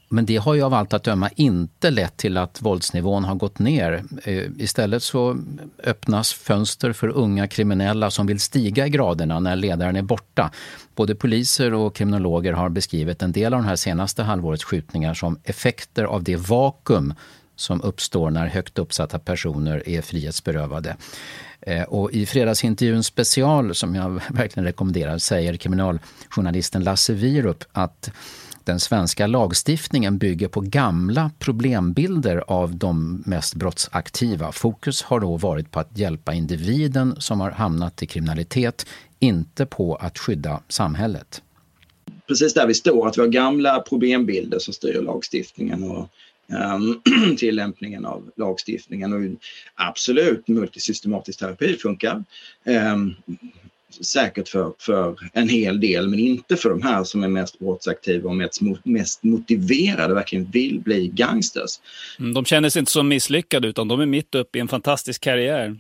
Men det har ju av allt att döma inte lett till att våldsnivån har gått ner. Eh, istället så öppnas fönster för unga kriminella som vill stiga i graderna när ledaren är borta. Både poliser och kriminologer har beskrivit en del av de här senaste halvårets skjutningar som effekter av det vakuum som uppstår när högt uppsatta personer är frihetsberövade. Eh, och I fredagsintervjun special, som jag verkligen rekommenderar, säger kriminaljournalisten Lasse Wierup att den svenska lagstiftningen bygger på gamla problembilder av de mest brottsaktiva. Fokus har då varit på att hjälpa individen som har hamnat i kriminalitet, inte på att skydda samhället. Precis där vi står, att vi har gamla problembilder som styr lagstiftningen och um, tillämpningen av lagstiftningen. Och absolut, multisystematisk terapi funkar. Ehm, Säkert för, för en hel del, men inte för de här som är mest brottsaktiva och mest, mest motiverade, verkligen vill bli gangsters. Mm, de känner sig inte som misslyckade, utan de är mitt uppe i en fantastisk karriär.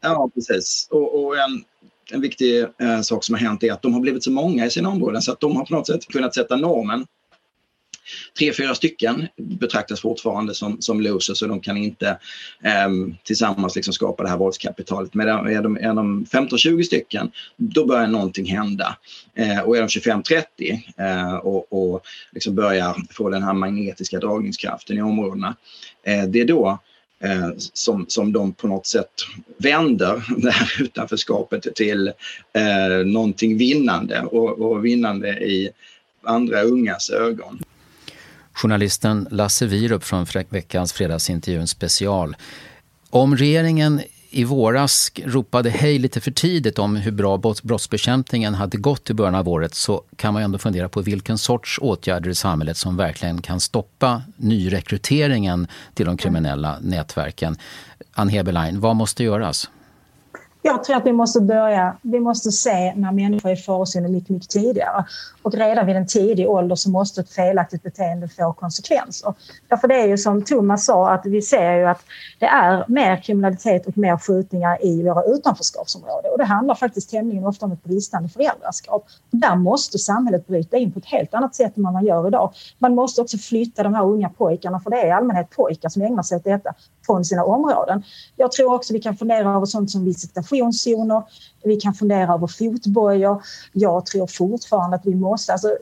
Ja, precis. Och, och en, en viktig eh, sak som har hänt är att de har blivit så många i sina områden så att de har på något sätt kunnat sätta normen Tre, fyra stycken betraktas fortfarande som, som losers och de kan inte eh, tillsammans liksom skapa det här våldskapitalet. Men är de, är de 15-20 stycken, då börjar någonting hända. Eh, och är de 25-30 eh, och, och liksom börjar få den här magnetiska dragningskraften i områdena, eh, det är då eh, som, som de på något sätt vänder det här utanförskapet till eh, någonting vinnande och, och vinnande i andra ungas ögon. Journalisten Lasse Wierup från veckans fredagsintervjun special. Om regeringen i våras ropade hej lite för tidigt om hur bra brottsbekämpningen hade gått i början av året så kan man ju ändå fundera på vilken sorts åtgärder i samhället som verkligen kan stoppa nyrekryteringen till de kriminella nätverken. Ann Heberlein, vad måste göras? Jag tror att vi måste börja, vi måste se när människor är i farozonen mycket, mycket tidigare. Och redan vid en tidig ålder så måste ett felaktigt beteende få konsekvenser. Därför det är ju som Thomas sa att vi ser ju att det är mer kriminalitet och mer skjutningar i våra utanförskapsområden. Och det handlar faktiskt tämligen ofta om ett bristande föräldraskap. Där måste samhället bryta in på ett helt annat sätt än vad man gör idag. Man måste också flytta de här unga pojkarna, för det är i allmänhet pojkar som ägnar sig åt detta, från sina områden. Jag tror också vi kan fundera över sånt som visitationszoner, vi kan fundera över fotbojor. Jag tror fortfarande att vi måste... Alltså,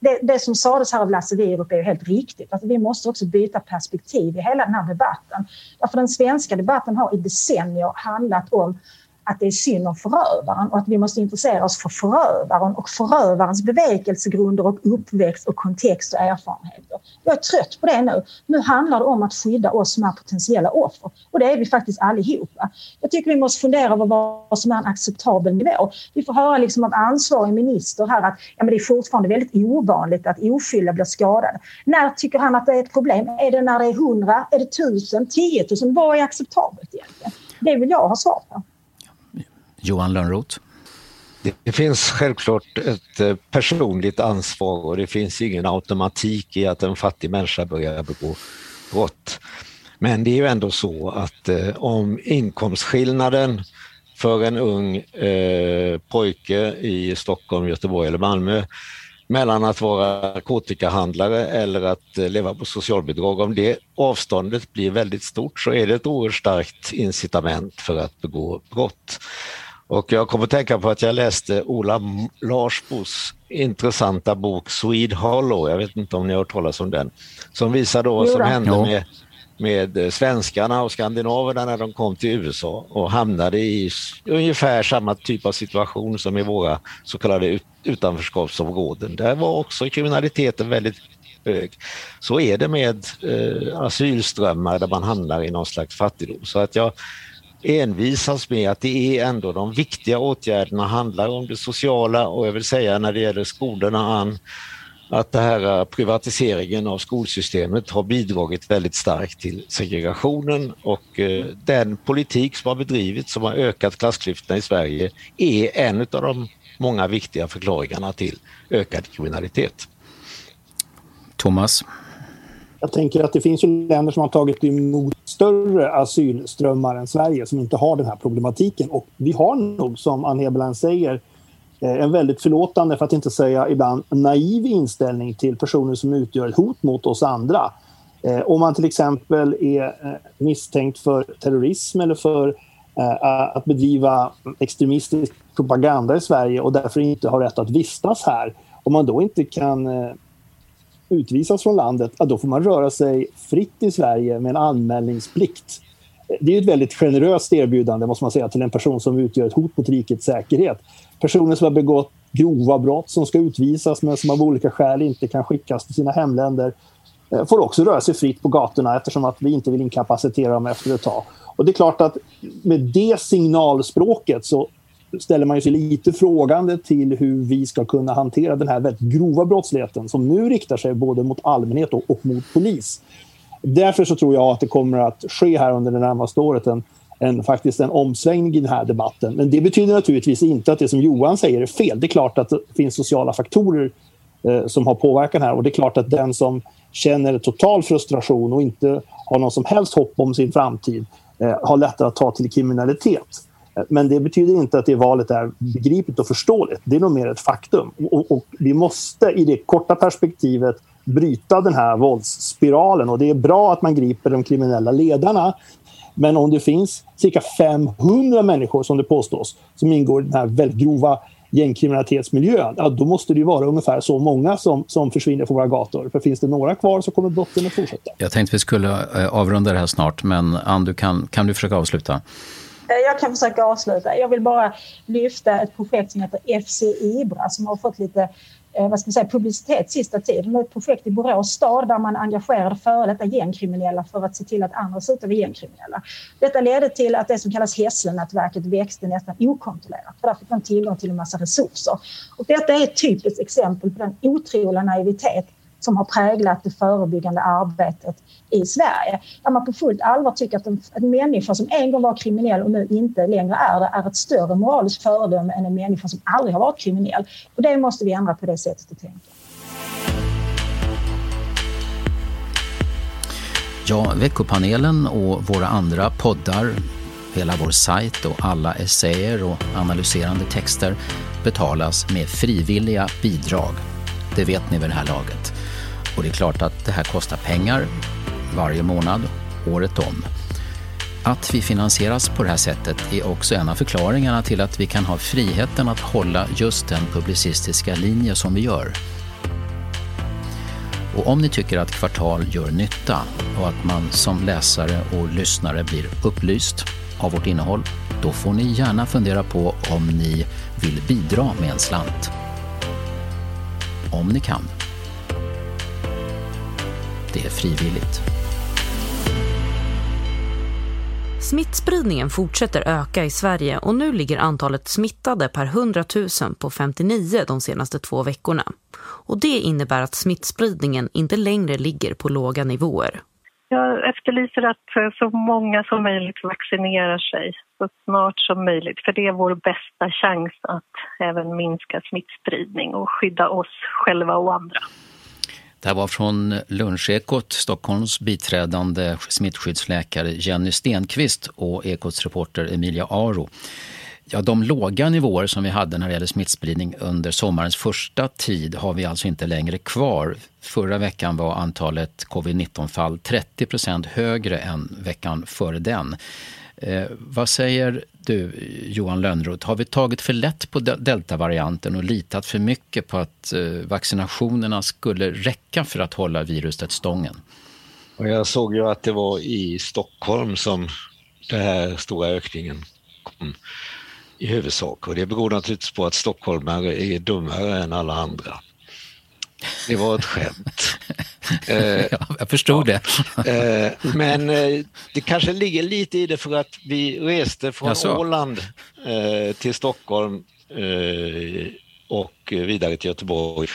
det, det som sades här av Lasse Wierup är helt riktigt. Alltså, vi måste också byta perspektiv i hela den här debatten. Därför den svenska debatten har i decennier handlat om att det är synd om förövaren och att vi måste intressera oss för förövaren och förövarens bevekelsegrunder och uppväxt och kontext och erfarenheter. Jag är trött på det nu. Nu handlar det om att skydda oss som är potentiella offer och det är vi faktiskt allihopa. Jag tycker vi måste fundera över vad som är en acceptabel nivå. Vi får höra liksom av ansvarig minister här att ja, men det är fortfarande väldigt ovanligt att oskyldiga blir skadade. När tycker han att det är ett problem? Är det när det är hundra? Är det tusen? Tiotusen? Vad är acceptabelt egentligen? Det vill jag ha svar på. Johan Lönnroth? Det finns självklart ett eh, personligt ansvar och det finns ingen automatik i att en fattig människa börjar begå brott. Men det är ju ändå så att eh, om inkomstskillnaden för en ung eh, pojke i Stockholm, Göteborg eller Malmö mellan att vara narkotikahandlare eller att eh, leva på socialbidrag, om det avståndet blir väldigt stort så är det ett oerhört starkt incitament för att begå brott. Och jag kommer att tänka på att jag läste Ola Larsbos intressanta bok Swede Hollow, jag vet inte om ni har hört talas om den, som visar då vad som hände med, med svenskarna och skandinaverna när de kom till USA och hamnade i ungefär samma typ av situation som i våra så kallade utanförskapsområden. Där var också kriminaliteten väldigt hög. Så är det med eh, asylströmmar där man hamnar i någon slags fattigdom. Så att jag envisas med att det är ändå de viktiga åtgärderna handlar om det sociala och jag vill säga när det gäller skolorna Ann, att det här eh, privatiseringen av skolsystemet har bidragit väldigt starkt till segregationen och eh, den politik som har bedrivits som har ökat klassklyftorna i Sverige är en av de många viktiga förklaringarna till ökad kriminalitet. Thomas? Jag tänker att det finns ju länder som har tagit emot större asylströmmar än Sverige som inte har den här problematiken. Och vi har nog, som Ann Heberlein säger, eh, en väldigt förlåtande, för att inte säga ibland naiv inställning till personer som utgör ett hot mot oss andra. Eh, om man till exempel är eh, misstänkt för terrorism eller för att bedriva extremistisk propaganda i Sverige och därför inte har rätt att vistas här. Om man då inte kan utvisas från landet, ja, då får man röra sig fritt i Sverige med en anmälningsplikt. Det är ett väldigt generöst erbjudande måste man säga till en person som utgör ett hot mot rikets säkerhet. Personer som har begått grova brott som ska utvisas men som av olika skäl inte kan skickas till sina hemländer eh, får också röra sig fritt på gatorna eftersom att vi inte vill inkapacitera dem efter ett tag. Och det är klart att med det signalspråket så ställer man sig lite frågande till hur vi ska kunna hantera den här väldigt grova brottsligheten som nu riktar sig både mot allmänhet och, och mot polis. Därför så tror jag att det kommer att ske här under det närmaste året en, en, faktiskt en omsvängning i den här debatten. Men det betyder naturligtvis inte att det som Johan säger är fel. Det är klart att det finns sociala faktorer eh, som har påverkan här och det är klart att den som känner total frustration och inte har någon som helst hopp om sin framtid eh, har lättare att ta till kriminalitet. Men det betyder inte att det valet är begripligt och förståeligt. Det är nog mer ett faktum. Och, och, vi måste i det korta perspektivet bryta den här våldsspiralen. Och det är bra att man griper de kriminella ledarna. Men om det finns cirka 500 människor, som det påstås, som ingår i den här väldigt grova gängkriminalitetsmiljön, ja, då måste det ju vara ungefär så många som, som försvinner från våra gator. För finns det några kvar så kommer brotten att fortsätta. Jag tänkte vi skulle eh, avrunda det här snart, men Ann, du kan, kan du försöka avsluta? Eh, jag kan försöka avsluta. Jag vill bara lyfta ett projekt som heter FC Ibra som har fått lite eh, vad ska man säga, publicitet sista tiden. Det är ett projekt i Borås stad där man engagerade före detta gängkriminella för att se till att andra slutar vara gängkriminella. Detta ledde till att det som kallas Hässlenätverket växte nästan okontrollerat. För där fick man tillgång till en massa resurser. Och detta är ett typiskt exempel på den otroliga naivitet som har präglat det förebyggande arbetet i Sverige. Där man på fullt allvar tycker att en, en människa som en gång var kriminell och nu inte längre är det är ett större moraliskt föredöme än en människa som aldrig har varit kriminell. Och det måste vi ändra på det sättet att tänka. Ja, veckopanelen och våra andra poddar, hela vår sajt och alla essäer och analyserande texter betalas med frivilliga bidrag. Det vet ni vid det här laget. Och det är klart att det här kostar pengar varje månad, året om. Att vi finansieras på det här sättet är också en av förklaringarna till att vi kan ha friheten att hålla just den publicistiska linje som vi gör. Och om ni tycker att Kvartal gör nytta och att man som läsare och lyssnare blir upplyst av vårt innehåll, då får ni gärna fundera på om ni vill bidra med en slant. Om ni kan. Det är frivilligt. Smittspridningen fortsätter öka i Sverige och nu ligger antalet smittade per 100 000 på 59 de senaste två veckorna. Och det innebär att smittspridningen inte längre ligger på låga nivåer. Jag efterlyser att så många som möjligt vaccinerar sig så snart som möjligt för det är vår bästa chans att även minska smittspridning och skydda oss själva och andra. Det här var från Lunchekot, Stockholms biträdande smittskyddsläkare Jenny Stenqvist och Ekots reporter Emilia Aro. Ja, de låga nivåer som vi hade när det gäller smittspridning under sommarens första tid har vi alltså inte längre kvar. Förra veckan var antalet covid-19-fall 30 procent högre än veckan före den. Eh, vad säger du, Johan Lönnroth? Har vi tagit för lätt på deltavarianten och litat för mycket på att eh, vaccinationerna skulle räcka för att hålla viruset stången? Och jag såg ju att det var i Stockholm som den här stora ökningen kom i huvudsak. Och det beror naturligtvis på att stockholmare är dummare än alla andra. Det var ett skämt. Eh, ja, jag förstod ja. det. eh, men eh, det kanske ligger lite i det för att vi reste från Åland eh, till Stockholm och vidare till Göteborg.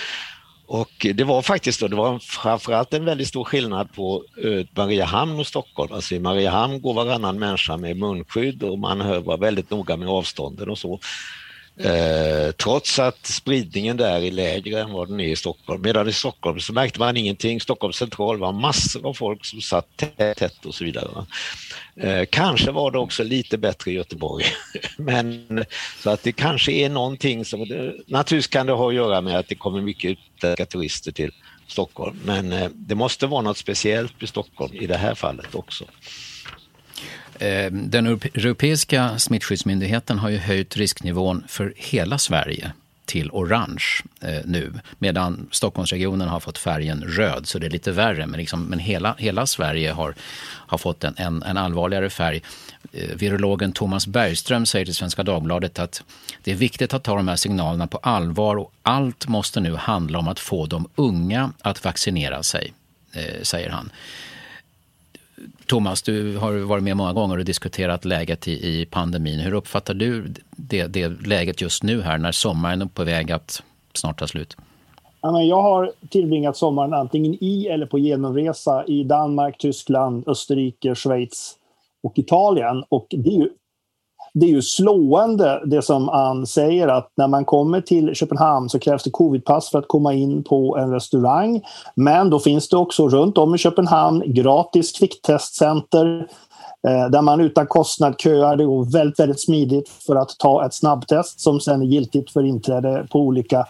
Och det var faktiskt då, det var framförallt en väldigt stor skillnad på eh, Mariehamn och Stockholm. Alltså i Mariehamn går varannan människa med munskydd och man var väldigt noga med avstånden och så. Eh, trots att spridningen där är lägre än vad den är i Stockholm. Medan i Stockholm så märkte man ingenting. Stockholms central var massor av folk som satt tätt, tätt och så vidare. Eh, kanske var det också lite bättre i Göteborg. Men, så att det kanske är någonting som... Naturligtvis kan det ha att göra med att det kommer mycket utländska turister till Stockholm. Men eh, det måste vara något speciellt i Stockholm i det här fallet också. Eh, den europeiska smittskyddsmyndigheten har ju höjt risknivån för hela Sverige till orange eh, nu medan Stockholmsregionen har fått färgen röd så det är lite värre. Men, liksom, men hela, hela Sverige har, har fått en, en, en allvarligare färg. Eh, virologen Thomas Bergström säger till Svenska Dagbladet att det är viktigt att ta de här signalerna på allvar och allt måste nu handla om att få de unga att vaccinera sig, säger han. Thomas, du har varit med många gånger och diskuterat läget i, i pandemin. Hur uppfattar du det, det läget just nu här när sommaren är på väg att snart ta slut? Jag har tillbringat sommaren antingen i eller på genomresa i Danmark, Tyskland, Österrike, Schweiz och Italien. Och det är ju det är ju slående det som Ann säger att när man kommer till Köpenhamn så krävs det covidpass för att komma in på en restaurang. Men då finns det också runt om i Köpenhamn gratis kvicktestcenter eh, där man utan kostnad köar. Det går väldigt, väldigt smidigt för att ta ett snabbtest som sen är giltigt för inträde på olika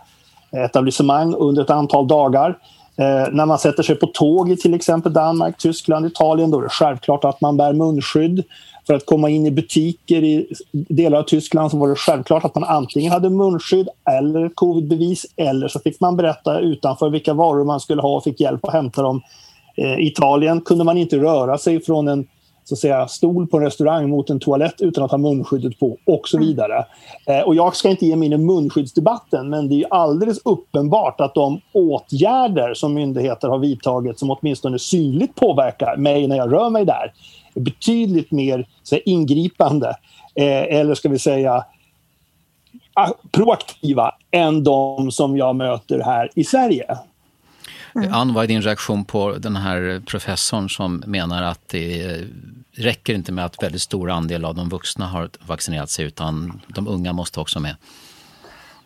etablissemang under ett antal dagar. Eh, när man sätter sig på tåg i till exempel Danmark, Tyskland, Italien då är det självklart att man bär munskydd. För att komma in i butiker i delar av Tyskland så var det självklart att man antingen hade munskydd eller covidbevis eller så fick man berätta utanför vilka varor man skulle ha och fick hjälp att hämta dem. Eh, I Italien kunde man inte röra sig från en så att säga, stol på en restaurang mot en toalett utan att ha munskyddet på och så vidare. Eh, och jag ska inte ge mig in i munskyddsdebatten men det är alldeles uppenbart att de åtgärder som myndigheter har vidtagit som åtminstone synligt påverkar mig när jag rör mig där är betydligt mer så här, ingripande eh, eller ska vi säga proaktiva än de som jag möter här i Sverige. Mm. Ann, vad är din reaktion på den här professorn som menar att det räcker inte med att väldigt stor andel av de vuxna har vaccinerat sig utan de unga måste också med?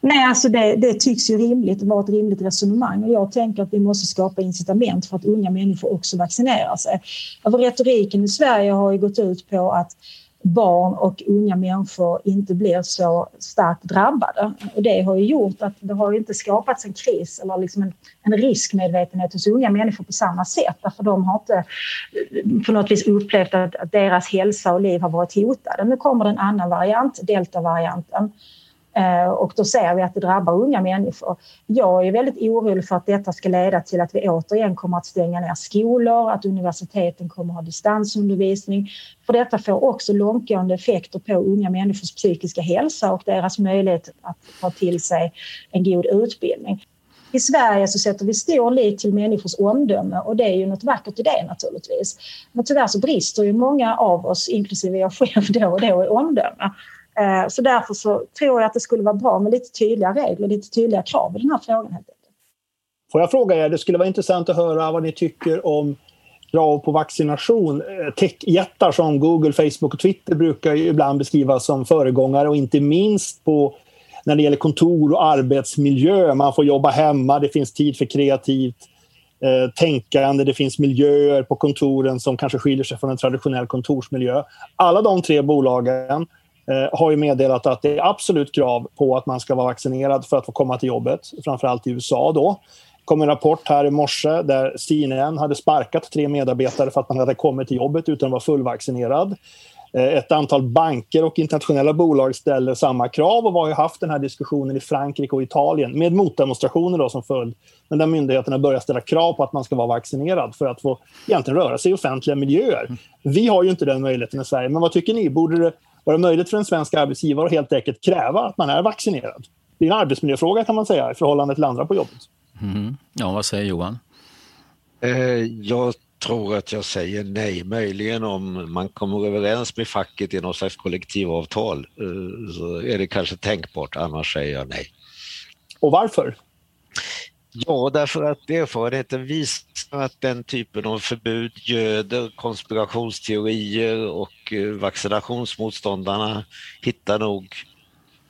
Nej, alltså det, det tycks ju rimligt och vara ett rimligt resonemang. Och jag tänker att vi måste skapa incitament för att unga människor också vaccinerar sig. Alltså retoriken i Sverige har ju gått ut på att barn och unga människor inte blir så starkt drabbade. Och det har ju gjort att det har inte skapats en kris eller liksom en, en riskmedvetenhet hos unga människor på samma sätt. Därför de har inte eh, på något vis upplevt att, att deras hälsa och liv har varit hotade. Nu kommer det en annan variant, deltavarianten. Eh, och då ser vi att det drabbar unga människor. Jag är väldigt orolig för att detta ska leda till att vi återigen kommer att stänga ner skolor, att universiteten kommer att ha distansundervisning. För detta får också långtgående effekter på unga människors psykiska hälsa och deras möjlighet att ta till sig en god utbildning. I Sverige så sätter vi stor lit till människors omdöme och det är ju något vackert i det naturligtvis. Men tyvärr så brister ju många av oss, inklusive jag själv då och då, i omdöme. Eh, så därför så tror jag att det skulle vara bra med lite tydliga regler, lite tydliga krav i den här frågan. Helt Får jag fråga er, det skulle vara intressant att höra vad ni tycker om krav på vaccination. Eh, techjättar som Google, Facebook och Twitter brukar ju ibland beskrivas som föregångare och inte minst på när det gäller kontor och arbetsmiljö. Man får jobba hemma, det finns tid för kreativt eh, tänkande, det finns miljöer på kontoren som kanske skiljer sig från en traditionell kontorsmiljö. Alla de tre bolagen har ju meddelat att det är absolut krav på att man ska vara vaccinerad för att få komma till jobbet, framförallt i USA då. Det kom en rapport här i morse där CNN hade sparkat tre medarbetare för att man hade kommit till jobbet utan att vara fullvaccinerad. Eh, ett antal banker och internationella bolag ställer samma krav och har haft den här diskussionen i Frankrike och Italien med motdemonstrationer då som följd. Men där myndigheterna börjar ställa krav på att man ska vara vaccinerad för att få egentligen röra sig i offentliga miljöer. Vi har ju inte den möjligheten i Sverige, men vad tycker ni? Borde det vara möjligt för en svensk arbetsgivare att helt enkelt kräva att man är vaccinerad. Det är en arbetsmiljöfråga kan man säga i förhållande till andra på jobbet. Mm. Ja, vad säger Johan? Eh, jag tror att jag säger nej. Möjligen om man kommer överens med facket i något slags kollektivavtal eh, så är det kanske tänkbart, annars säger jag nej. Och varför? Ja, därför att erfarenheten visar att den typen av förbud göder konspirationsteorier och eh, vaccinationsmotståndarna hittar nog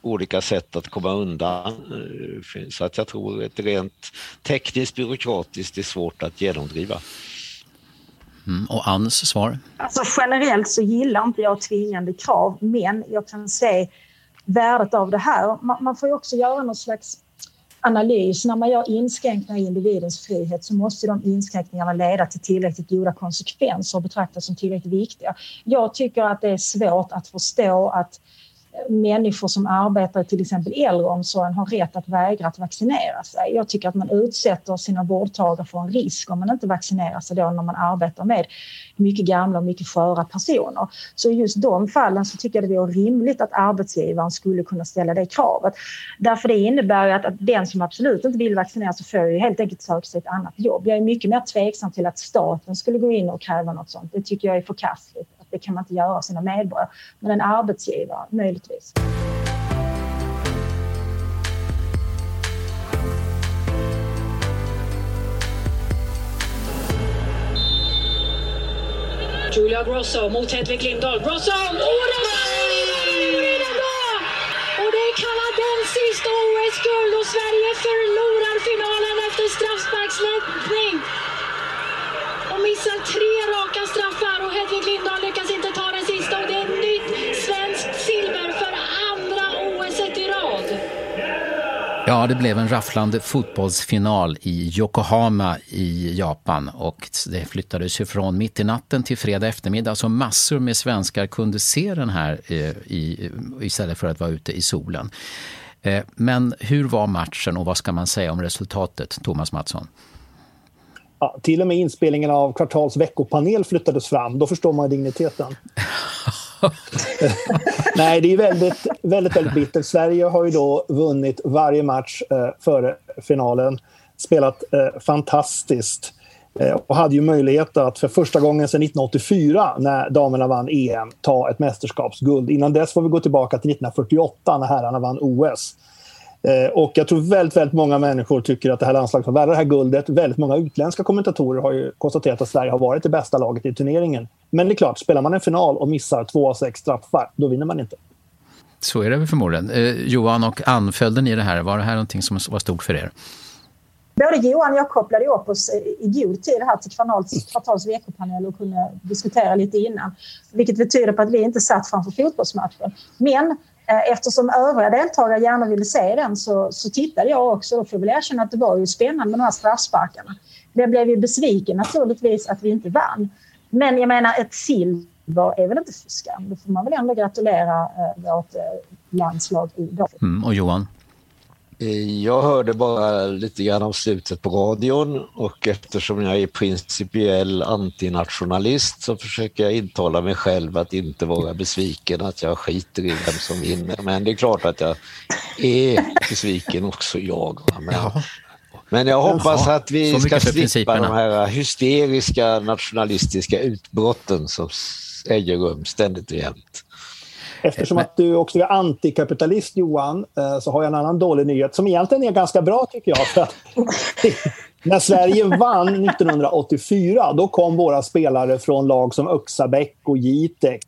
olika sätt att komma undan. Eh, så att jag tror att rent tekniskt byråkratiskt är svårt att genomdriva. Mm, och Anns svar? Alltså, generellt så gillar inte jag tvingande krav, men jag kan se värdet av det här. Man, man får ju också göra någon slags analys. När man gör inskränkningar i individens frihet så måste de inskränkningarna leda till tillräckligt goda konsekvenser och betraktas som tillräckligt viktiga. Jag tycker att det är svårt att förstå att människor som arbetar i till exempel äldreomsorgen har rätt att vägra att vaccinera sig. Jag tycker att man utsätter sina vårdtagare för en risk om man inte vaccinerar sig då när man arbetar med mycket gamla och mycket sköra personer. Så i just de fallen så tycker jag det vore rimligt att arbetsgivaren skulle kunna ställa det kravet. Därför det innebär ju att, att den som absolut inte vill vaccinera sig får ju helt enkelt söka sig ett annat jobb. Jag är mycket mer tveksam till att staten skulle gå in och kräva något sånt. Det tycker jag är förkastligt. Det kan man inte göra av sina medborgare. Men en arbetsgivare, möjligtvis. Julia Grosso mot Hedvig Lindahl. Grosso! Oh, det Och det är kanadensiskt OS-guld och Sverige förlorar finalen efter straffsparksledning och missar tre raka straffar och Hedvig Lindahl lyckas inte ta den sista och det är nytt svenskt silver för andra OS i rad. Ja, det blev en rafflande fotbollsfinal i Yokohama i Japan och det flyttades ju från mitt i natten till fredag eftermiddag så massor med svenskar kunde se den här eh, i, istället för att vara ute i solen. Eh, men hur var matchen och vad ska man säga om resultatet, Thomas Mattsson? Ja, till och med inspelningen av Kvartals veckopanel flyttades fram. Då förstår man digniteten. Nej, det är väldigt, väldigt, väldigt bittert. Sverige har ju då vunnit varje match eh, före finalen. Spelat eh, fantastiskt. Eh, och hade ju möjlighet att för första gången sedan 1984 när damerna vann EM ta ett mästerskapsguld. Innan dess får vi gå tillbaka till 1948 när herrarna vann OS. Eh, och jag tror väldigt, väldigt många människor tycker att det här landslaget har värre det här guldet. Väldigt många utländska kommentatorer har ju konstaterat att Sverige har varit det bästa laget i turneringen. Men det är klart, spelar man en final och missar två av sex straffar, då vinner man inte. Så är det väl förmodligen. Eh, Johan och Ann, följde ni det här? Var det här någonting som var stort för er? Både Johan och jag kopplade upp oss i god tid här till kvartals, kvartals veckopanel och kunde diskutera lite innan. Vilket betyder på att vi inte satt framför fotbollsmatchen. Men Eh, Eh, eftersom övriga deltagare gärna ville se den så, så tittade jag också. Då får jag väl erkänna att det var ju spännande med de här straffsparkarna. Jag blev ju besviken naturligtvis att vi inte vann. Men jag menar, ett silver är väl inte för skam? Då får man väl ändå gratulera eh, vårt eh, landslag idag. Mm, och Johan? Eh, jag hörde bara lite grann om slutet på radion och eftersom jag är principiell antinationalist så försöker jag intala mig själv att inte vara besviken, att jag skiter i vem som vinner. Men det är klart att jag är besviken också jag. Men, men jag hoppas att vi ska slippa de här hysteriska nationalistiska utbrotten som äger rum ständigt och jämt. Eftersom att du också är antikapitalist Johan, eh, så har jag en annan dålig nyhet som egentligen är ganska bra tycker jag. För att, när Sverige vann 1984, då kom våra spelare från lag som Öxabäck och Jitex.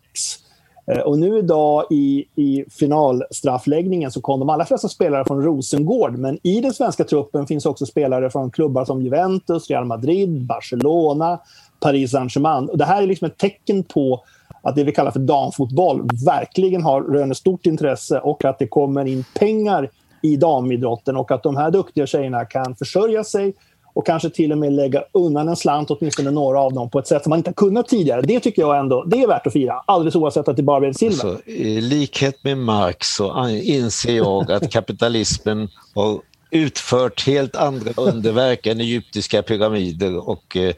Eh, och nu idag i, i finalstraffläggningen så kom de allra flesta spelare från Rosengård. Men i den svenska truppen finns också spelare från klubbar som Juventus, Real Madrid, Barcelona, Paris Saint-Germain. Det här är liksom ett tecken på att det vi kallar för damfotboll verkligen har röner stort intresse och att det kommer in pengar i damidrotten och att de här duktiga tjejerna kan försörja sig och kanske till och med lägga undan en slant, åtminstone några av dem, på ett sätt som man inte kunnat tidigare. Det tycker jag ändå, det är värt att fira, alldeles oavsett att det bara blev silver. Alltså, I likhet med Marx så inser jag att kapitalismen har utfört helt andra underverk än egyptiska pyramider och eh,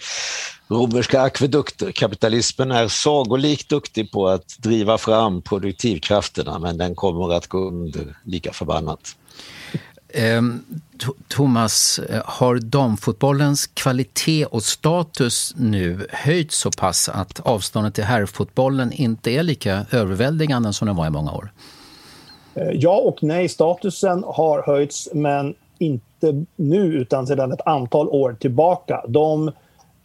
romerska akvedukter. Kapitalismen är sagolikt duktig på att driva fram produktivkrafterna men den kommer att gå under lika förbannat. Eh, Thomas, har damfotbollens kvalitet och status nu höjts så pass att avståndet till herrfotbollen inte är lika överväldigande som den var i många år? Eh, ja och nej, statusen har höjts men inte nu utan sedan ett antal år tillbaka. De eh,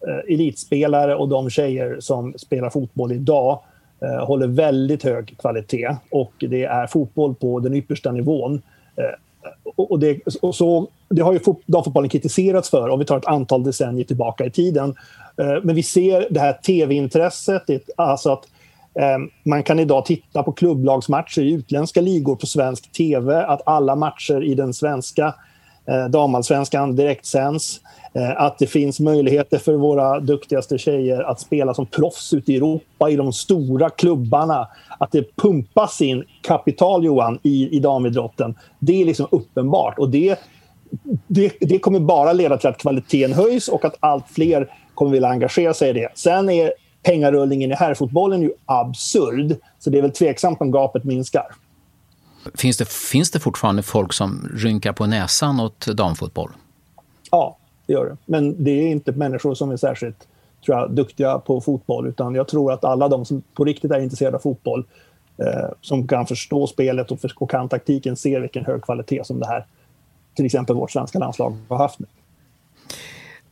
Eh, elitspelare och de tjejer som spelar fotboll idag eh, håller väldigt hög kvalitet och det är fotboll på den yppersta nivån. Eh, och det, och så, det har ju damfotbollen kritiserats för om vi tar ett antal decennier tillbaka i tiden. Eh, men vi ser det här tv-intresset, alltså att eh, man kan idag titta på klubblagsmatcher i utländska ligor på svensk tv, att alla matcher i den svenska damallsvenskan direktsänds. Eh, att det finns möjligheter för våra duktigaste tjejer att spela som proffs ute i Europa i de stora klubbarna. Att det pumpas in kapital, Johan, i, i damidrotten. Det är liksom uppenbart. Och det, det, det kommer bara leda till att kvaliteten höjs och att allt fler kommer vilja engagera sig i det. Sen är pengarullningen i herrfotbollen ju absurd. Så det är väl tveksamt om gapet minskar. Finns det, finns det fortfarande folk som rynkar på näsan åt damfotboll? Ja, det gör det. Men det är inte människor som är särskilt tror jag, duktiga på fotboll utan jag tror att alla de som på riktigt är intresserade av fotboll eh, som kan förstå spelet och, och kan taktiken ser vilken hög kvalitet som det här till exempel vårt svenska landslag har haft nu.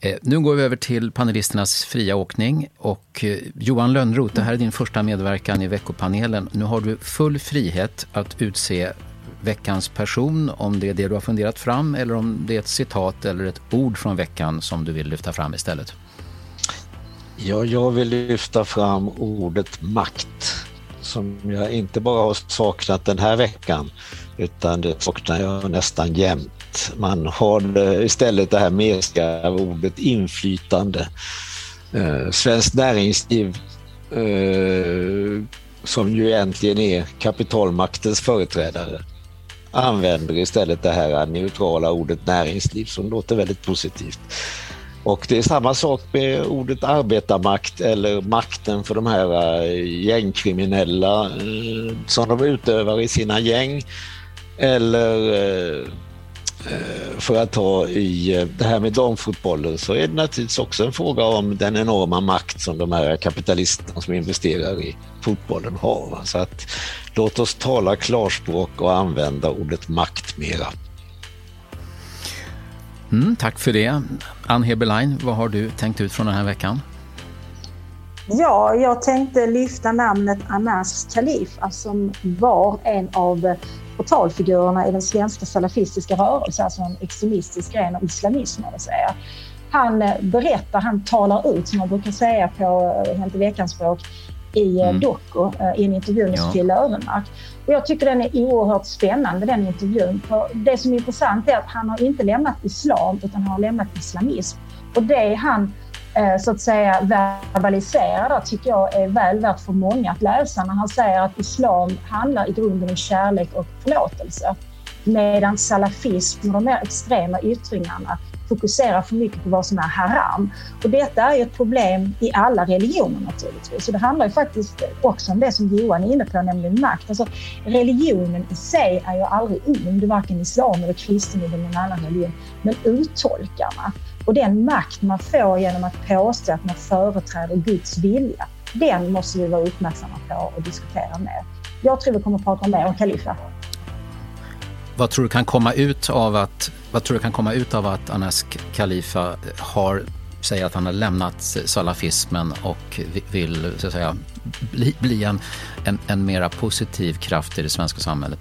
Eh, nu går vi över till panelisternas fria åkning. Och eh, Johan Lönnroth, det här är din första medverkan i veckopanelen. Nu har du full frihet att utse veckans person, om det är det du har funderat fram eller om det är ett citat eller ett ord från veckan som du vill lyfta fram istället. Ja, jag vill lyfta fram ordet makt som jag inte bara har saknat den här veckan utan det saknar jag nästan jämt man har eh, istället det här mesiga ordet inflytande. Eh, Svenskt näringsliv eh, som ju egentligen är kapitalmaktens företrädare använder istället det här neutrala ordet näringsliv som låter väldigt positivt. Och det är samma sak med ordet arbetarmakt eller makten för de här eh, gängkriminella eh, som de utövar i sina gäng. Eller eh, för att ta i det här med damfotbollen så är det naturligtvis också en fråga om den enorma makt som de här kapitalisterna som investerar i fotbollen har. Så att låt oss tala klarspråk och använda ordet makt mera. Mm, tack för det. Ann Heberlein, vad har du tänkt ut från den här veckan? Ja, jag tänkte lyfta namnet Anas Khalifa som var en av portalfigurerna i den svenska salafistiska rörelsen, alltså en extremistisk gren av islamism. Säga. Han eh, berättar, han talar ut, som man brukar säga på eh, Hänt i veckan-språk, i eh, mm. Doku, i en intervju med ja. Sofie Löwenmark. Och jag tycker den är oerhört spännande, den intervjun. För det som är intressant är att han har inte lämnat islam, utan har lämnat islamism. Och det han Eh, så att säga verbaliserar tycker jag är väl värt för många att läsa när han säger att islam handlar i grunden om kärlek och förlåtelse. Medan salafism och de mer extrema yttringarna fokuserar för mycket på vad som är haram. Och detta är ett problem i alla religioner naturligtvis. Och det handlar ju faktiskt också om det som Johan är inne på, nämligen makt. Alltså, religionen i sig är ju aldrig ond, varken islam eller kristendom eller någon annan religion. Men uttolkarna och den makt man får genom att påstå att man företräder Guds vilja, den måste vi vara uppmärksamma på och diskutera mer. Jag tror vi kommer att prata mer om Kalifa. Vad tror du kan komma ut av att, vad tror du kan komma ut av att Anas Khalifa har, säger att han har lämnat salafismen och vill så att säga, bli, bli en, en, en mera positiv kraft i det svenska samhället?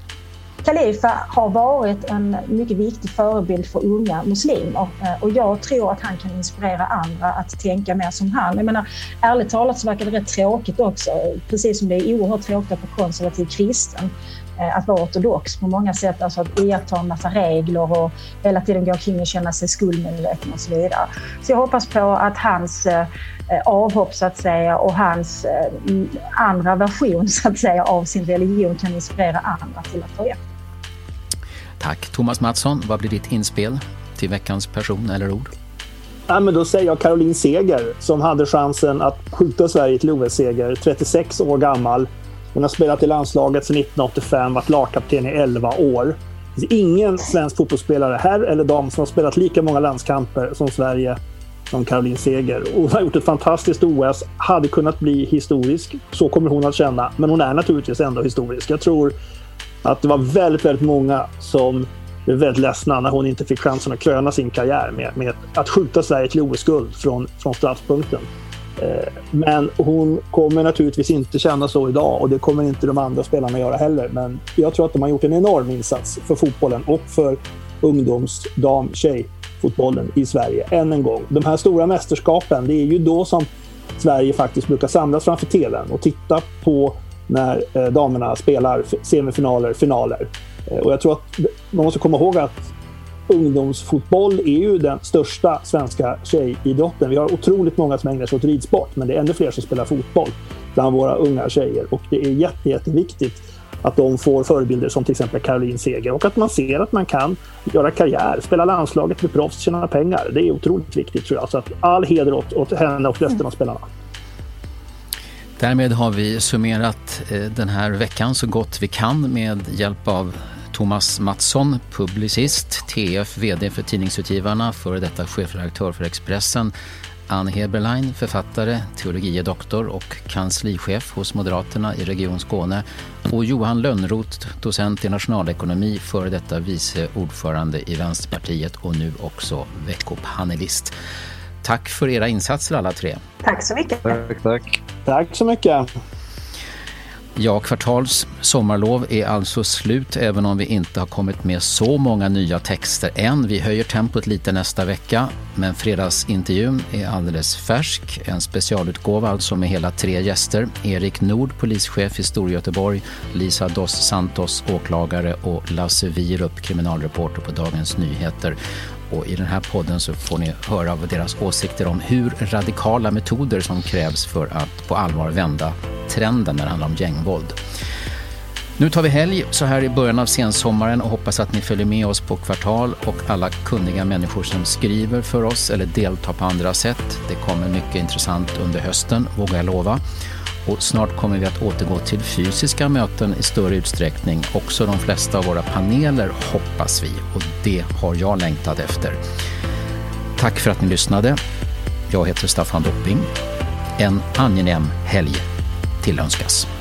Khalifa har varit en mycket viktig förebild för unga muslimer eh, och jag tror att han kan inspirera andra att tänka mer som han. Jag menar, ärligt talat så verkar det rätt tråkigt också, precis som det är oerhört tråkigt att vara konservativ kristen eh, att vara ortodox på många sätt, alltså att iaktta en massa regler och hela tiden gå omkring och känna sig skuldmedveten och så vidare. Så jag hoppas på att hans eh, avhopp så att säga och hans andra version så att säga av sin religion kan inspirera andra till att ta efter. Tack. Thomas Mattsson, vad blir ditt inspel till veckans person eller ord? Ja, men då säger jag Caroline Seger som hade chansen att skjuta Sverige till OS-seger. 36 år gammal. Hon har spelat i landslaget sedan 1985, varit lagkapten i 11 år. Det finns ingen svensk fotbollsspelare, här eller dam, som har spelat lika många landskamper som Sverige som Caroline Seger. Hon har gjort ett fantastiskt OS, hade kunnat bli historisk. Så kommer hon att känna. Men hon är naturligtvis ändå historisk. Jag tror att det var väldigt, väldigt många som blev väldigt ledsna när hon inte fick chansen att kröna sin karriär med, med att skjuta Sverige till OS-guld från, från straffpunkten. Eh, men hon kommer naturligtvis inte känna så idag och det kommer inte de andra spelarna göra heller. Men jag tror att de har gjort en enorm insats för fotbollen och för ungdoms-, dam-, tjejfotbollen i Sverige. Än en gång. De här stora mästerskapen, det är ju då som Sverige faktiskt brukar samlas framför tvn och titta på när eh, damerna spelar semifinaler, finaler. Eh, och jag tror att man måste komma ihåg att ungdomsfotboll är ju den största svenska tjejidrotten. Vi har otroligt många som ägnar sig åt ridsport, men det är ännu fler som spelar fotboll bland våra unga tjejer. Och det är jätte, jätteviktigt att de får förebilder som till exempel Caroline Seger och att man ser att man kan göra karriär, spela landslaget, bli proffs, tjäna pengar. Det är otroligt viktigt tror jag. Så att all heder åt, åt henne och resten av spelarna. Därmed har vi summerat eh, den här veckan så gott vi kan med hjälp av Thomas Mattsson, publicist, TF, VD för Tidningsutgivarna, före detta chefredaktör för Expressen, Ann Heberlein, författare, teologie doktor och kanslichef hos Moderaterna i Region Skåne och Johan Lönnroth, docent i nationalekonomi, före detta vice ordförande i Vänsterpartiet och nu också veckopanelist. Tack för era insatser alla tre. Tack så mycket. Tack, tack. Tack så mycket. Ja, kvartals sommarlov är alltså slut även om vi inte har kommit med så många nya texter än. Vi höjer tempot lite nästa vecka men fredagsintervjun är alldeles färsk. En specialutgåva alltså med hela tre gäster. Erik Nord, polischef i Storgöteborg, Lisa Dos Santos, åklagare och Lasse Wierup, kriminalreporter på Dagens Nyheter. Och I den här podden så får ni höra deras åsikter om hur radikala metoder som krävs för att på allvar vända trenden när det handlar om gängvåld. Nu tar vi helg så här i början av sensommaren och hoppas att ni följer med oss på Kvartal och alla kunniga människor som skriver för oss eller deltar på andra sätt. Det kommer mycket intressant under hösten, vågar jag lova. Och snart kommer vi att återgå till fysiska möten i större utsträckning. Också de flesta av våra paneler hoppas vi och det har jag längtat efter. Tack för att ni lyssnade. Jag heter Staffan Dopping. En angenäm helg tillönskas.